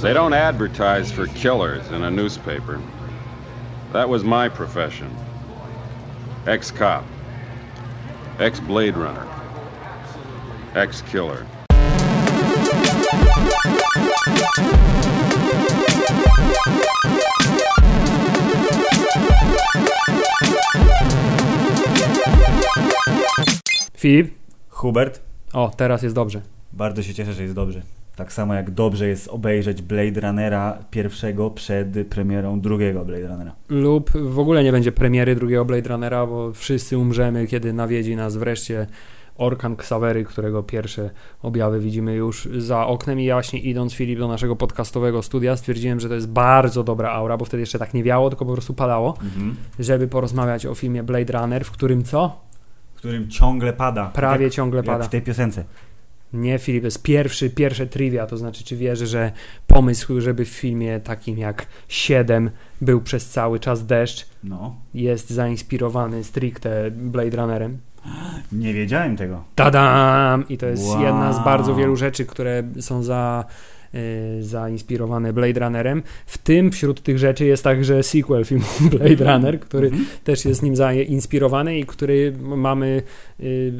They don't advertise for killers in a newspaper. That was my profession. Ex cop, ex Blade Runner, ex killer. Filip? Hubert, O, teraz jest dobrze. bardzo się cieszę, że jest dobrze. Tak samo jak dobrze jest obejrzeć Blade Runnera pierwszego przed premierą drugiego Blade Runnera. Lub w ogóle nie będzie premiery drugiego Blade Runnera, bo wszyscy umrzemy, kiedy nawiedzi nas wreszcie Orkan Xavery, którego pierwsze objawy widzimy już za oknem i ja właśnie idąc Filip do naszego podcastowego studia stwierdziłem, że to jest bardzo dobra aura, bo wtedy jeszcze tak nie wiało, tylko po prostu padało, żeby porozmawiać o filmie Blade Runner, w którym co? W którym ciągle pada. Prawie jak, ciągle pada. w tej piosence. Nie, Filip, to jest pierwszy, pierwsze trivia, to znaczy, czy wierzy, że pomysł, żeby w filmie takim jak 7 był przez cały czas deszcz, No, jest zainspirowany stricte Blade Runnerem. nie wiedziałem tego. Tadam! I to jest Wow. jedna z bardzo wielu rzeczy, które są za, zainspirowane Blade Runnerem. W tym wśród tych rzeczy jest także sequel filmu Blade Runner, który Mhm. też jest nim zainspirowany i który mamy y,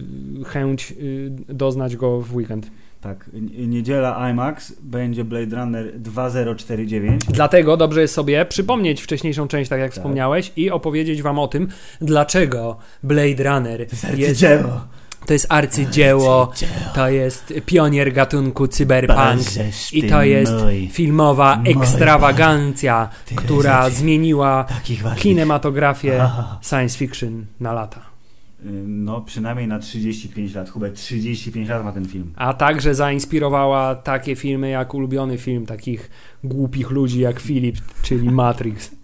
chęć y, doznać go w weekend. Tak, niedziela IMAX będzie Blade Runner 2049. Dlatego dobrze jest sobie przypomnieć wcześniejszą część, tak jak Tak. wspomniałeś, i opowiedzieć wam o tym, dlaczego Blade Runner jest, dzieło. To jest arcydzieło, to jest pionier gatunku cyberpunk i to jest filmowa ekstrawagancja, która zmieniła kinematografię science fiction na lata. No, przynajmniej na 35 lat. Hubert, 35 lat ma ten film. A także zainspirowała takie filmy jak ulubiony film takich głupich ludzi jak Philip, czyli Matrix.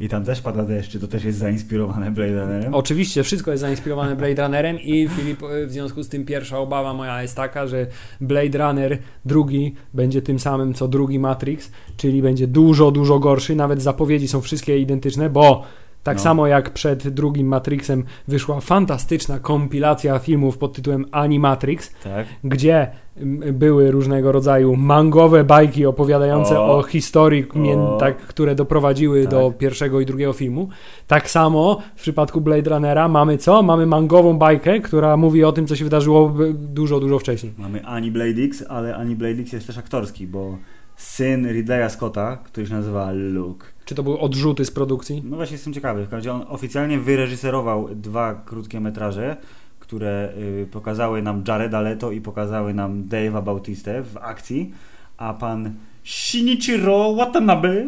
I tam też pada deszcz, czy to też jest zainspirowane Blade Runnerem? Oczywiście, wszystko jest zainspirowane Blade Runnerem i Filip, e, w związku z tym pierwsza obawa moja jest taka, że Blade Runner drugi będzie tym samym co drugi Matrix, czyli będzie dużo, dużo gorszy. Nawet zapowiedzi są wszystkie identyczne, bo tak No. samo jak przed drugim Matrixem wyszła fantastyczna kompilacja filmów pod tytułem Animatrix, Tak. gdzie mm, były różnego rodzaju mangowe bajki opowiadające o, O. historii, O. tak, które doprowadziły Tak. do pierwszego i drugiego filmu. Tak samo w przypadku Blade Runnera mamy co? Mamy mangową bajkę, która mówi o tym, co się wydarzyło b- dużo, dużo wcześniej. Mamy Ani Blade X, ale Ani Blade X jest też aktorski, bo syn Ridleya Scotta, który się nazywa Luke. Czy to były odrzuty z produkcji? No właśnie jestem ciekawy. W każdym razie on oficjalnie wyreżyserował dwa krótkie metraże, które y, pokazały nam Jareda Leto i pokazały nam Dave'a Bautistę w akcji, a pan Shinichiro Watanabe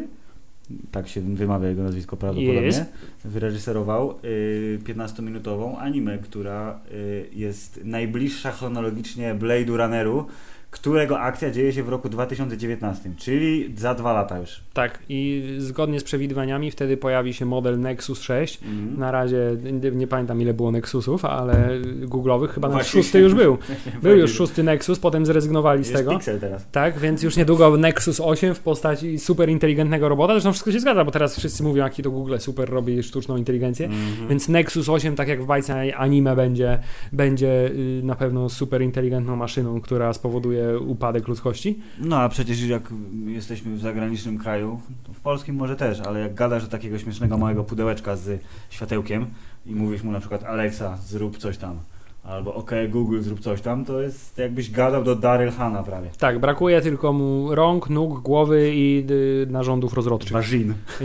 tak się wymawia jego nazwisko prawdopodobnie, Jest. wyreżyserował y, 15-minutową anime, która y, jest najbliższa chronologicznie Blade'u Runneru, którego akcja dzieje się w roku 2019, czyli za dwa lata już. Tak, i zgodnie z przewidywaniami wtedy pojawi się model Nexus 6. Mhm. Na razie nie, pamiętam ile było Nexusów, ale googlowych chyba Właśnie. szósty już był. Był już szósty Nexus, potem zrezygnowali z Jest tego. Pixel teraz. Tak, więc już niedługo Nexus 8 w postaci super inteligentnego robota. Zresztą wszystko się zgadza, bo teraz wszyscy mówią, jaki to Google super robi sztuczną inteligencję. Mhm. Więc Nexus 8, tak jak w bajce anime, będzie, będzie y, na pewno super inteligentną maszyną, która spowoduje upadek ludzkości. No a przecież jak jesteśmy w zagranicznym kraju, w polskim może też, ale jak gadasz do takiego śmiesznego małego pudełeczka z światełkiem i mówisz mu na przykład Alexa, zrób coś tam, albo OK Google, zrób coś tam, to jest jakbyś gadał do Daryl Hana prawie. Tak, brakuje tylko mu rąk, nóg, głowy i y, narządów rozrodczych.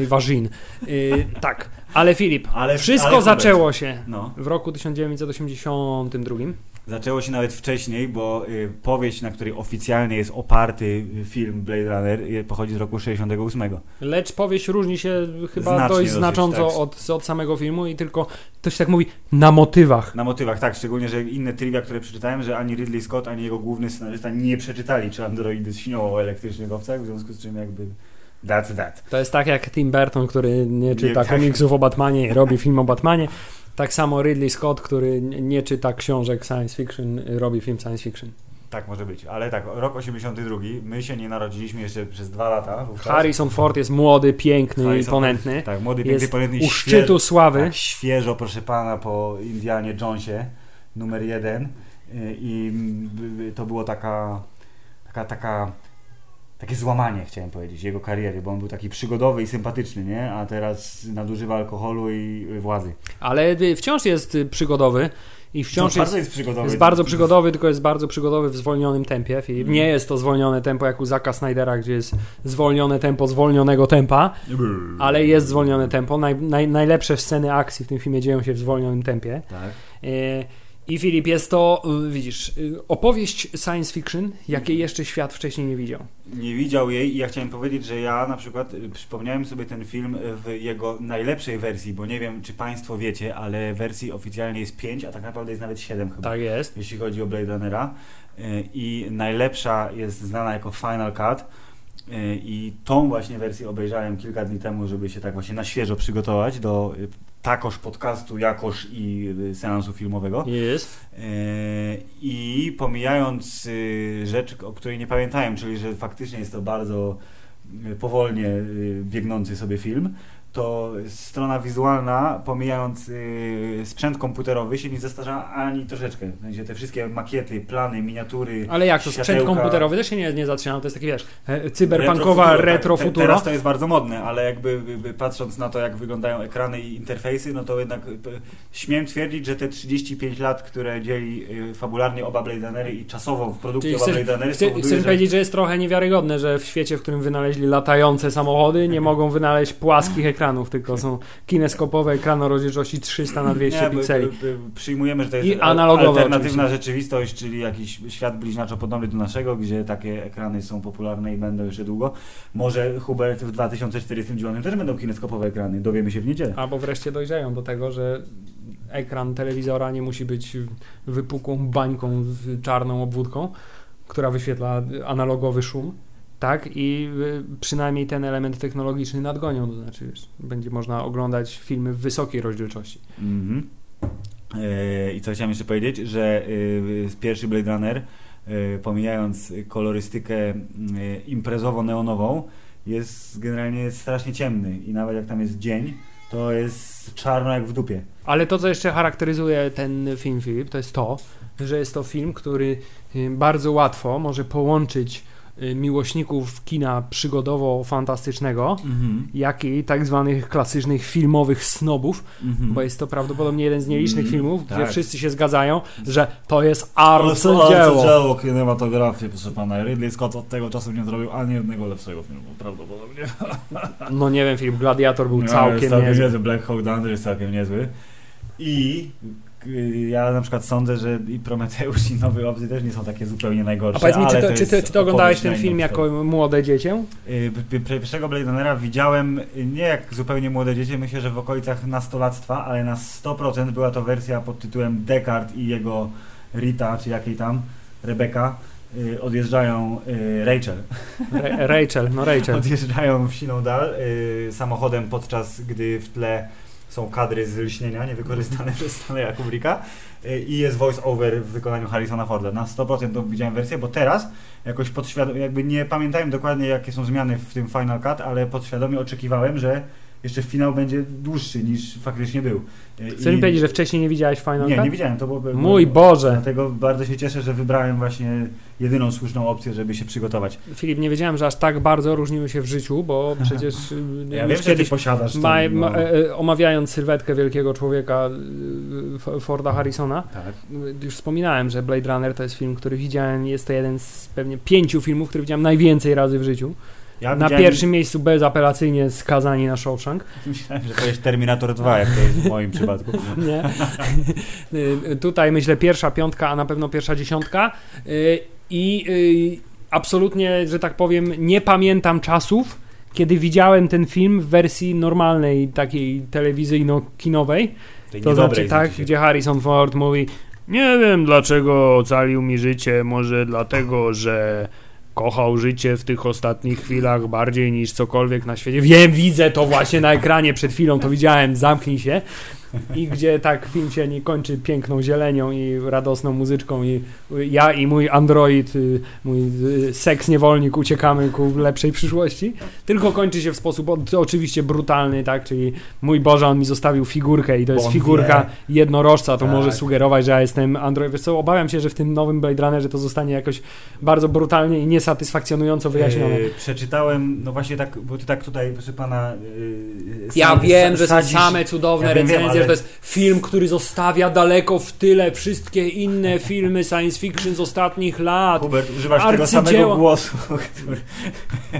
Warzin. Y. Y, tak, ale Filip, Ale- wszystko ale zaczęło się No. w roku 1982. Zaczęło się nawet wcześniej, bo y, powieść, na której oficjalnie jest oparty film Blade Runner, y, pochodzi z roku 68. Lecz powieść różni się chyba Znacznie dość znacząco tak. od, od samego filmu i tylko to się tak mówi na motywach. Na motywach, tak, szczególnie, że inne trivia, które przeczytałem, że ani Ridley Scott, ani jego główny scenarzysta nie przeczytali, czy androidy śnią o elektrycznych owcach, w związku z czym jakby that's that. To jest tak jak Tim Burton, który nie czyta tak. komiksów o Batmanie i robi film o Batmanie. Tak samo Ridley Scott, który nie czyta książek science fiction, robi film science fiction. Tak może być, ale tak, rok 82, my się nie narodziliśmy jeszcze przez dwa lata. wówczas. Harrison Ford jest młody, piękny i ponętny. Tak, młody, piękny, Jest ponętny, u świeżo- szczytu sławy. Tak, świeżo, proszę pana, po Indianie Jonesie, numer jeden. Y, I by- by- to było taka, taka, taka takie złamanie, chciałem powiedzieć, jego kariery, bo on był taki przygodowy i sympatyczny, nie? A teraz nadużywa alkoholu i władzy. Ale y, wciąż jest y, przygodowy i wciąż No, jest, bardzo jest przygodowy. jest bardzo przygodowy, tylko jest bardzo przygodowy w zwolnionym tempie. Filip. Nie jest to zwolnione tempo jak u Zaka Snydera, gdzie jest zwolnione tempo zwolnionego tempa, ale jest zwolnione tempo. Naj, naj, najlepsze sceny akcji w tym filmie dzieją się w zwolnionym tempie. Tak. E, I Filip, jest to, y, widzisz, y, opowieść science fiction, jakiej jeszcze świat wcześniej nie widział. Nie widział jej i ja chciałem powiedzieć, że ja na przykład y, przypomniałem sobie ten film w jego najlepszej wersji, bo nie wiem, czy Państwo wiecie, ale wersji oficjalnie jest 5, a tak naprawdę jest nawet 7 chyba. Tak jest. jeśli chodzi o Blade Runnera. I najlepsza jest znana jako Final Cut. Y, I tą właśnie wersję obejrzałem kilka dni temu, żeby się tak właśnie na świeżo przygotować do y, takoż podcastu, jakoż i y, seansu filmowego. Jest. I pomijając rzecz, o której nie pamiętałem, czyli że faktycznie jest to bardzo powolnie biegnący sobie film, to strona wizualna, pomijając y, sprzęt komputerowy, się nie zastarza ani troszeczkę. W sensie te wszystkie makiety, plany, miniatury. Ale jak to, sprzęt komputerowy też się nie, nie zatrzymał, to jest taki, wiesz, cyberpunkowa tak. Retrofuturo. Teraz to jest bardzo modne, ale jakby patrząc na to, jak wyglądają ekrany i interfejsy, no to jednak y, śmiem twierdzić, że te 35 lat, które dzieli y, fabularnie oba Blade Runnery i czasowo w produkcji oba Blade Runnery chcesz, spowoduje, chcesz że... powiedzieć, że jest trochę niewiarygodne, że w świecie, w którym wynaleźli latające samochody, nie mogą wynaleźć płaskich ekranów, tylko są kineskopowe ekrany o rozdzielczości 300 na 200 Nie, bo- pikseli. Przyjmujemy, że to jest alternatywna oczywiście. rzeczywistość, czyli jakiś świat bliźniaczo podobny do naszego, gdzie takie ekrany są popularne i będą jeszcze długo. Może Hubert w 2049 też będą kineskopowe ekrany, dowiemy się w niedzielę. Albo wreszcie dojrzeją do tego, że ekran telewizora nie musi być wypukłą bańką z czarną obwódką, która wyświetla analogowy szum. Tak, i y, przynajmniej ten element technologiczny nadgonią, to znaczy wiesz, będzie można oglądać filmy w wysokiej rozdzielczości. Mhm. E, I co chciałem jeszcze powiedzieć, że y, pierwszy Blade Runner, y, pomijając kolorystykę y, imprezowo-neonową, jest generalnie strasznie ciemny i nawet jak tam jest dzień, to jest czarno jak w dupie. Ale to, co jeszcze charakteryzuje ten film, Filip, to jest to, że jest to film, który y, bardzo łatwo może połączyć miłośników kina przygodowo-fantastycznego, jak i tak zwanych klasycznych filmowych snobów, bo jest to prawdopodobnie jeden z nielicznych Mhm, filmów, gdzie tak. wszyscy się zgadzają, że to jest Arcydzieło arcydzieło. kinematografii, proszę pana. Ridley Scott od tego czasu nie zrobił ani jednego lepszego filmu, prawdopodobnie. No nie wiem, film Gladiator był No, całkiem jest całkiem niezły. niezły. Black Hawk Down jest całkiem niezły. I y, ja na przykład sądzę, że i Prometeusz i Nowy Obcy też nie są takie zupełnie najgorsze. A powiedz mi, czy, ale to, czy, ty, czy ty oglądałeś ten film jako młode dziecię? Y, Pierwszego Blade Runnera widziałem y, nie jak zupełnie młode dziecię, myślę, że w okolicach nastolactwa, ale na 100% była to wersja pod tytułem Descartes i jego Rita, czy jakiej tam, Rebeka, y, odjeżdżają y, Rachel. Ra- Rachel, no Rachel. Odjeżdżają w siną dal y, samochodem, podczas gdy w tle są kadry z lśnienia niewykorzystane przez Stanleya Kubricka y, i jest voice over w wykonaniu Harrisona Forda. Na 100% to widziałem wersję, bo teraz jakoś podświadomie, jakby nie pamiętałem dokładnie jakie są zmiany w tym Final Cut, ale podświadomie oczekiwałem, że jeszcze finał będzie dłuższy niż faktycznie był. Chcesz mi powiedzieć, że wcześniej nie widziałeś Final Nie, Cut? nie widziałem. To było, Mój Boże! Dlatego bardzo się cieszę, że wybrałem właśnie jedyną słuszną opcję, żeby się przygotować. Filip, nie wiedziałem, że aż tak bardzo różnimy się w życiu, bo przecież y, Ja już wiem, że ty kiedyś posiadasz to, ma, no. ma, e, omawiając sylwetkę wielkiego człowieka y, Forda Harrisona, Tak. y, już wspominałem, że Blade Runner to jest film, który widziałem, jest to jeden z pewnie pięciu filmów, który widziałem najwięcej razy w życiu. Ja Na widziałem- pierwszym miejscu bezapelacyjnie skazani na Shawshank. Myślałem, że to jest Terminator 2, jak to jest w moim przypadku. Nie. Y, Tutaj myślę pierwsza piątka, a na pewno pierwsza dziesiątka. Y, I y, absolutnie, że tak powiem, nie pamiętam czasów, kiedy widziałem ten film w wersji normalnej, takiej telewizyjno-kinowej. Tej To znaczy tak, znaczy gdzie Harrison Ford mówi nie wiem dlaczego ocalił mi życie, może dlatego, że kochał życie w tych ostatnich chwilach bardziej niż cokolwiek na świecie. Wiem, widzę to właśnie na ekranie przed chwilą, to widziałem, zamknij się. I gdzie tak film się nie kończy piękną zielenią i radosną muzyczką i ja i mój android, y, mój y, seks niewolnik uciekamy ku lepszej przyszłości, tylko kończy się w sposób oczywiście brutalny, tak, czyli mój Boże, on mi zostawił figurkę i to jest Bon figurka jednorożca, to Tak. może sugerować, że ja jestem android. Wiesz co, obawiam się, że w tym nowym Blade Runnerze to zostanie jakoś bardzo brutalnie i niesatysfakcjonująco wyjaśnione. Yy, przeczytałem, no właśnie tak, bo ty tak tutaj, proszę pana. Yy, Ja sam- wiem, że są same cudowne Ja recenzje, że to jest film, który zostawia daleko w tyle wszystkie inne filmy science fiction z ostatnich lat. Hubert, używasz tego samego głosu, który,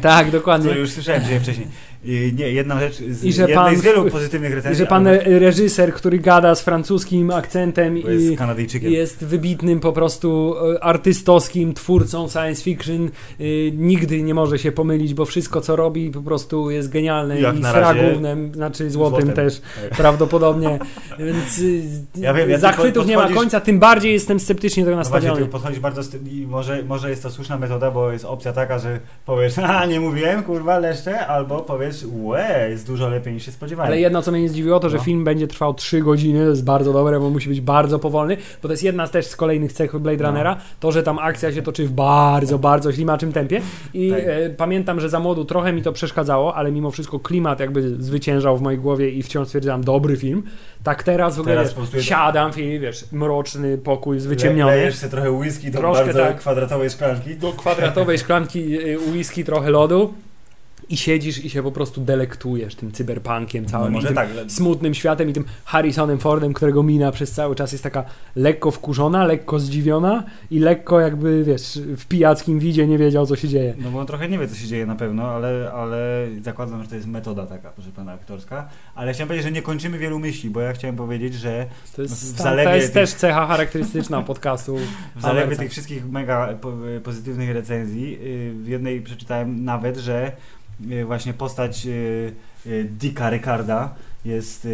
Tak, dokładnie. który już słyszałem dzisiaj wcześniej. Nie, jedna rzecz z I że pan- z wielu pozytywnych I recenzji. że pan reżyser, który gada z francuskim akcentem jest i Kanadyjczykiem. jest wybitnym po prostu e, artystowskim twórcą science fiction, y, nigdy nie może się pomylić, bo wszystko co robi po prostu jest genialne Jak i sra głównym, znaczy złotym, złotem. też Tak. prawdopodobnie, więc y, Ja wiem, ja zachwytów nie ma końca, tym bardziej jestem sceptycznie do tego No właśnie, nastawiony. podchodzisz bardzo i może, może jest to słuszna metoda, bo jest opcja taka, że powiesz, a nie mówiłem, kurwa, leszcze, albo powiesz, łe, jest dużo lepiej niż się spodziewałem. Ale jedno, co mnie nie zdziwiło, to że No. film będzie trwał 3 godziny, to jest bardzo dobre, bo musi być bardzo powolny, bo to jest jedna z też z kolejnych cech Blade No. Runnera, to, że tam akcja się toczy w bardzo, bardzo ślimaczym tempie i Tak. e, pamiętam, że za młodu trochę mi to przeszkadzało, ale mimo wszystko klimat jakby zwyciężał w mojej głowie i wciąż stwierdzam, dobry film. Tak teraz w ogóle Teraz wiesz, jest- siadam, film, wiesz, mroczny pokój, Le- zwyciemniony. Lejesz sobie trochę whisky do Troszkę bardzo tak. kwadratowej szklanki. do kwadratowej szklanki y, whisky, trochę lodu i siedzisz i się po prostu delektujesz tym cyberpunkiem całym. No i może tym tak, le- smutnym światem i tym Harrisonem Fordem, którego mina przez cały czas jest taka lekko wkurzona, lekko zdziwiona i lekko jakby, wiesz, w pijackim widzie nie wiedział, co się dzieje. No bo on trochę nie wie, co się dzieje na pewno, ale, ale zakładam, że to jest metoda taka, proszę pana aktorska. Ale chciałem powiedzieć, że nie kończymy wielu myśli, bo ja chciałem powiedzieć, że To jest, W zalewie to jest tych- też cecha charakterystyczna podcastu. w zalewie tych wszystkich mega po, pozytywnych recenzji, yy, w jednej przeczytałem nawet, że właśnie postać yy, yy, Dicka Ricarda jest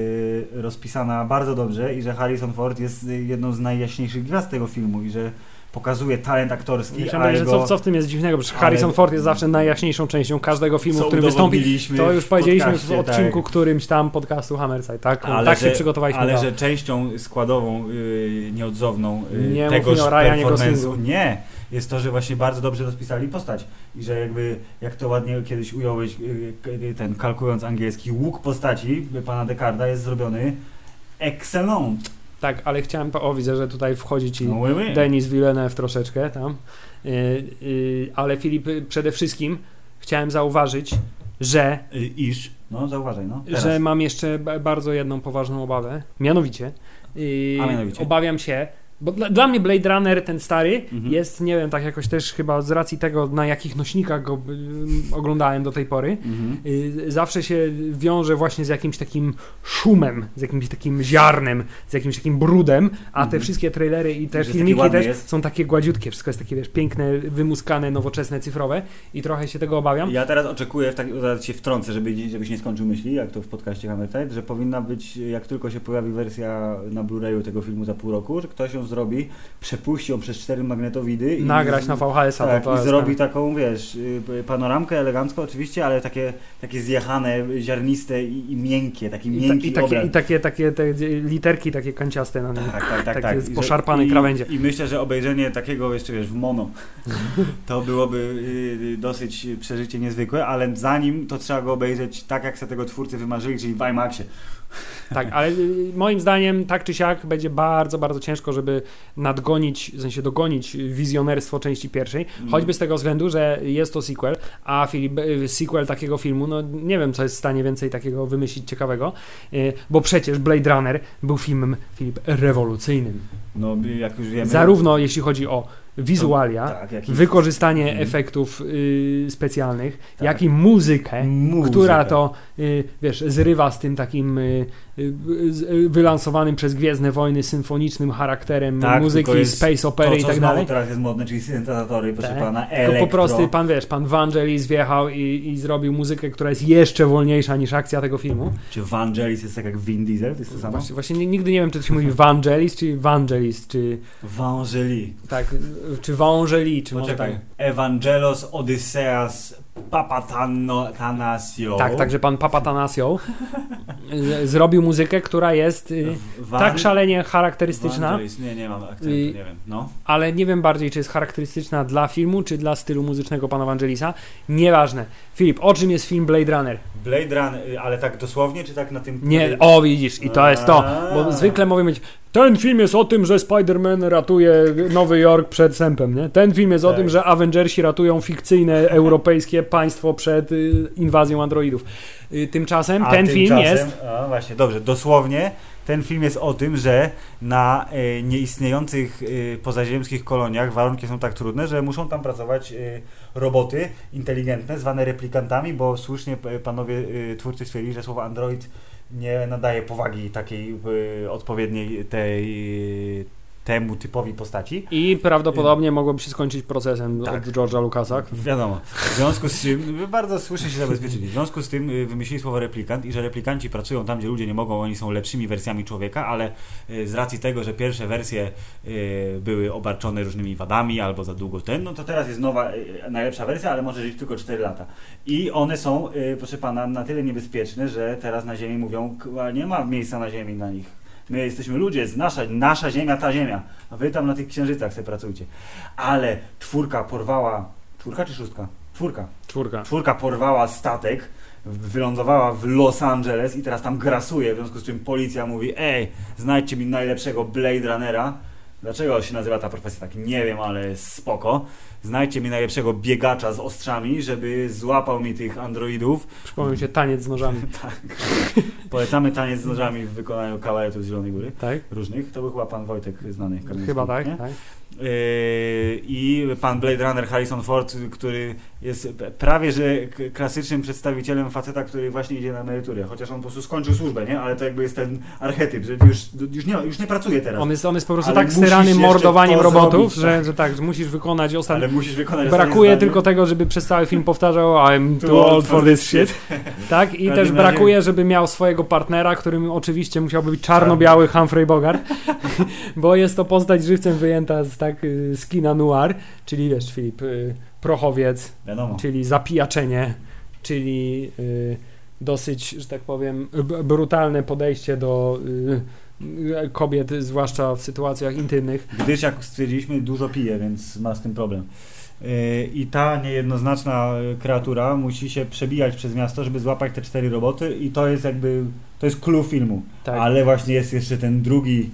rozpisana bardzo dobrze i że Harrison Ford jest jedną z najjaśniejszych gwiazd tego filmu i że pokazuje talent aktorski, że jego, co, co w tym jest dziwnego, że Ale- Harrison Ford jest zawsze najjaśniejszą częścią każdego filmu, w co którym wystąpi. To już w powiedzieliśmy w podcaście, odcinku tak. którymś tam podcastu Hammerside, tak? Ale tak się że- przygotowaliśmy Ale do... że częścią składową, yy, nieodzowną yy, Nie tegoż performance'u nie, jest to, że właśnie bardzo dobrze rozpisali postać i że jakby, jak to ładnie kiedyś ująłeś, yy, k- ten kalkując angielski, łuk postaci pana Decarda jest zrobiony excellent. Tak, ale chciałem... po- O, widzę, że tutaj wchodzi ci... No, oui, oui. Denis Villeneuve troszeczkę tam. Yy, yy, ale Filip, y, przede wszystkim chciałem zauważyć, że, Y, Iż, no zauważaj, no. Teraz. że mam jeszcze bardzo jedną poważną obawę. Mianowicie, yy, mianowicie? obawiam się, bo dla, dla mnie Blade Runner, ten stary, Mhm. jest, nie wiem, tak jakoś też chyba z racji tego, na jakich nośnikach go y, oglądałem do tej pory, Mhm. y, zawsze się wiąże właśnie z jakimś takim szumem, z jakimś takim ziarnem, z jakimś takim brudem, a te Mhm. wszystkie trailery i te filmiki też jest. są takie gładziutkie, wszystko jest takie, wiesz, piękne, wymuskane, nowoczesne, cyfrowe i trochę się tego obawiam. Ja teraz oczekuję, w tak, zaraz się wtrącę, żeby, żebyś nie skończył myśli, jak to w podcaście Hammer Tide, że powinna być, jak tylko się pojawi wersja na Blu-rayu tego filmu za pół roku, że ktoś ją zrobi, przepuści ją przez cztery magnetowidy i Nagrać na VHS-a, tak, i zrobi taką, wiesz, y, panoramkę elegancko oczywiście, ale takie, takie zjechane, ziarniste i, i miękkie, taki I, ta, miękki i, takie. I takie, takie te literki takie kanciaste na nim. Tak, tak, tak. tak. i, krawędzie. I myślę, że obejrzenie takiego jeszcze wiesz, w mono to byłoby y, dosyć przeżycie niezwykłe, ale zanim to trzeba go obejrzeć tak, jak sobie tego twórcy wymarzyli, czyli w IMAXie. Tak, ale y, moim zdaniem tak czy siak będzie bardzo, bardzo ciężko, żeby nadgonić, w sensie dogonić wizjonerstwo części pierwszej, Mm. choćby z tego względu, że jest to sequel, a Filip, y, sequel takiego filmu, no nie wiem, co jest w stanie więcej takiego wymyślić ciekawego, y, bo przecież Blade Runner był filmem, Filip, rewolucyjnym. No, jak już wiemy. Zarówno jeśli chodzi o wizualia, tak, wykorzystanie Mhm. efektów y, specjalnych, Tak. jak i muzykę, Muzykę. która to, y, wiesz, zrywa z tym takim y, y, y, wylansowanym przez Gwiezdne Wojny symfonicznym charakterem Tak, muzyki, tylko space opery to, i tak dalej. teraz jest modne, czyli syntezatory, proszę Tak. pana, Tylko elektro. po prostu pan wiesz, pan Vangelis wjechał i, i zrobił muzykę, która jest jeszcze wolniejsza niż akcja tego filmu. Czy Vangelis jest tak jak Vin Diesel, to jest to samo? Właśnie, właśnie ni- nigdy nie wiem, czy to się mówi Vangelis, czy Vangelis, czy Vangeli. tak, czy Wążeli, czy może tak. Evangelos Odysseas Papatanasio. Tak, także pan Papatanasio zrobił muzykę, która jest y, Van- tak szalenie charakterystyczna. Nie, nie mam akcentu, I- nie wiem. No. ale nie wiem bardziej, czy jest charakterystyczna dla filmu, czy dla stylu muzycznego pana Evangelisa. Nieważne. Filip, o czym jest film Blade Runner? Blade Run, y, ale tak dosłownie, czy tak na tym... Nie, o widzisz, i to jest to, bo zwykle mówią być ten film jest o tym, że Spider-Man ratuje Nowy Jork przed sępem, nie? Ten film jest o Tak. tym, że Avengersi ratują fikcyjne europejskie państwo przed y, inwazją androidów. Y, tymczasem A ten film tymczasem- jest A, właśnie, dobrze, dosłownie ten film jest o tym, że na e, nieistniejących e, pozaziemskich koloniach warunki są tak trudne, że muszą tam pracować e, roboty inteligentne, zwane replikantami, bo słusznie panowie twórcy stwierdzili, że słowo android nie nadaje powagi takiej e, odpowiedniej tej, temu typowi postaci. i prawdopodobnie mogłoby się skończyć procesem Tak. od George'a Lucasa. Wiadomo. W związku z czym, bardzo słusznie się zabezpieczyli. W związku z tym y, wymyślili słowo replikant i że replikanci pracują tam, gdzie ludzie nie mogą, oni są lepszymi wersjami człowieka, ale y, z racji tego, że pierwsze wersje y, były obarczone różnymi wadami albo za długo ten, no to teraz jest nowa, najlepsza wersja, ale może żyć tylko 4 lata. I one są, proszę pana, na tyle niebezpieczne, że teraz na Ziemi mówią, "K- nie ma miejsca na Ziemi na nich. My jesteśmy ludzie, nasza, nasza ziemia, ta ziemia. A wy tam na tych księżycach sobie pracujcie. Ale czwórka porwała. Czwórka czy szóstka? Czwórka. Czwórka. Czwórka porwała statek, wylądowała w Los Angeles i teraz tam grasuje, w związku z czym policja mówi: Ej, znajdźcie mi najlepszego Blade Runnera. Dlaczego się nazywa ta profesja tak? Nie wiem, ale spoko. Znajdźcie mi najlepszego biegacza z ostrzami, żeby złapał mi tych androidów. Przypomniał się taniec z nożami. tak. Polecamy taniec z nożami w wykonaniu kabaretu z Zielonej Góry. Tak? Różnych. To był chyba pan Wojtek znany. Chyba tak, tak. Yy, I pan Blade Runner Harrison Ford, który jest prawie że klasycznym przedstawicielem faceta, który właśnie idzie na emeryturę. Chociaż on po prostu skończył służbę, nie? Ale to jakby jest ten archetyp, że już, już, nie, już nie pracuje teraz. On jest, on jest po prostu Ale tak styrany mordowaniem robotów, zrobić, że, tak. że tak, że musisz wykonać ostatni. Ale musisz wykonać Brakuje ostatnie tylko tego, żeby przez cały film powtarzał I'm too old for this shit. Tak? I też brakuje, żeby miał swojego partnera, którym oczywiście musiałby być czarno-biały Humphrey Bogart, bo jest to postać żywcem wyjęta z tak y, z kina noir, czyli wiesz, Filip, y, prochowiec, Wiadomo. czyli zapijaczenie, czyli y, dosyć, że tak powiem, brutalne podejście do kobiet, zwłaszcza w sytuacjach intymnych. Gdyż, jak stwierdziliśmy, dużo pije, więc ma z tym problem. I ta niejednoznaczna kreatura musi się przebijać przez miasto, żeby złapać te cztery roboty i to jest jakby, to jest clue filmu. Tak. Ale właśnie jest jeszcze ten drugi,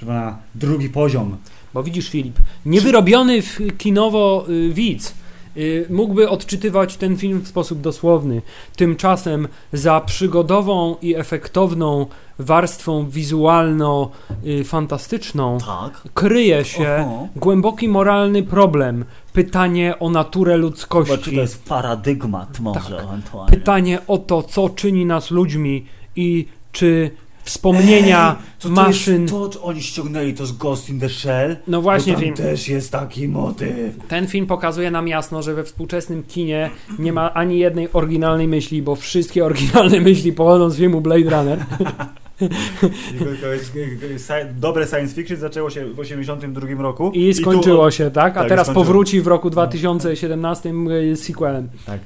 pana, drugi poziom. Bo widzisz, Filip, niewyrobiony w kinowo y, widz mógłby odczytywać ten film w sposób dosłowny. Tymczasem za przygodową i efektowną warstwą wizualno-fantastyczną Tak. kryje się Oho. głęboki moralny problem. Pytanie o naturę Bo ludzkości. to jest paradygmat może, Tak. ewentualnie. Pytanie o to, co czyni nas ludźmi i czy wspomnienia Ej, to to maszyn... Jest to, co oni ściągnęli to z Ghost in the Shell. No właśnie, tam film. też jest taki motyw. Ten film pokazuje nam jasno, że we współczesnym kinie nie ma ani jednej oryginalnej myśli, bo wszystkie oryginalne myśli pochodzą z filmu Blade Runner. Dobre science fiction zaczęło się w 82 roku. I skończyło tu, się, tak? A tak, teraz skończyło. powróci w roku 2017 z sequelem. Tak.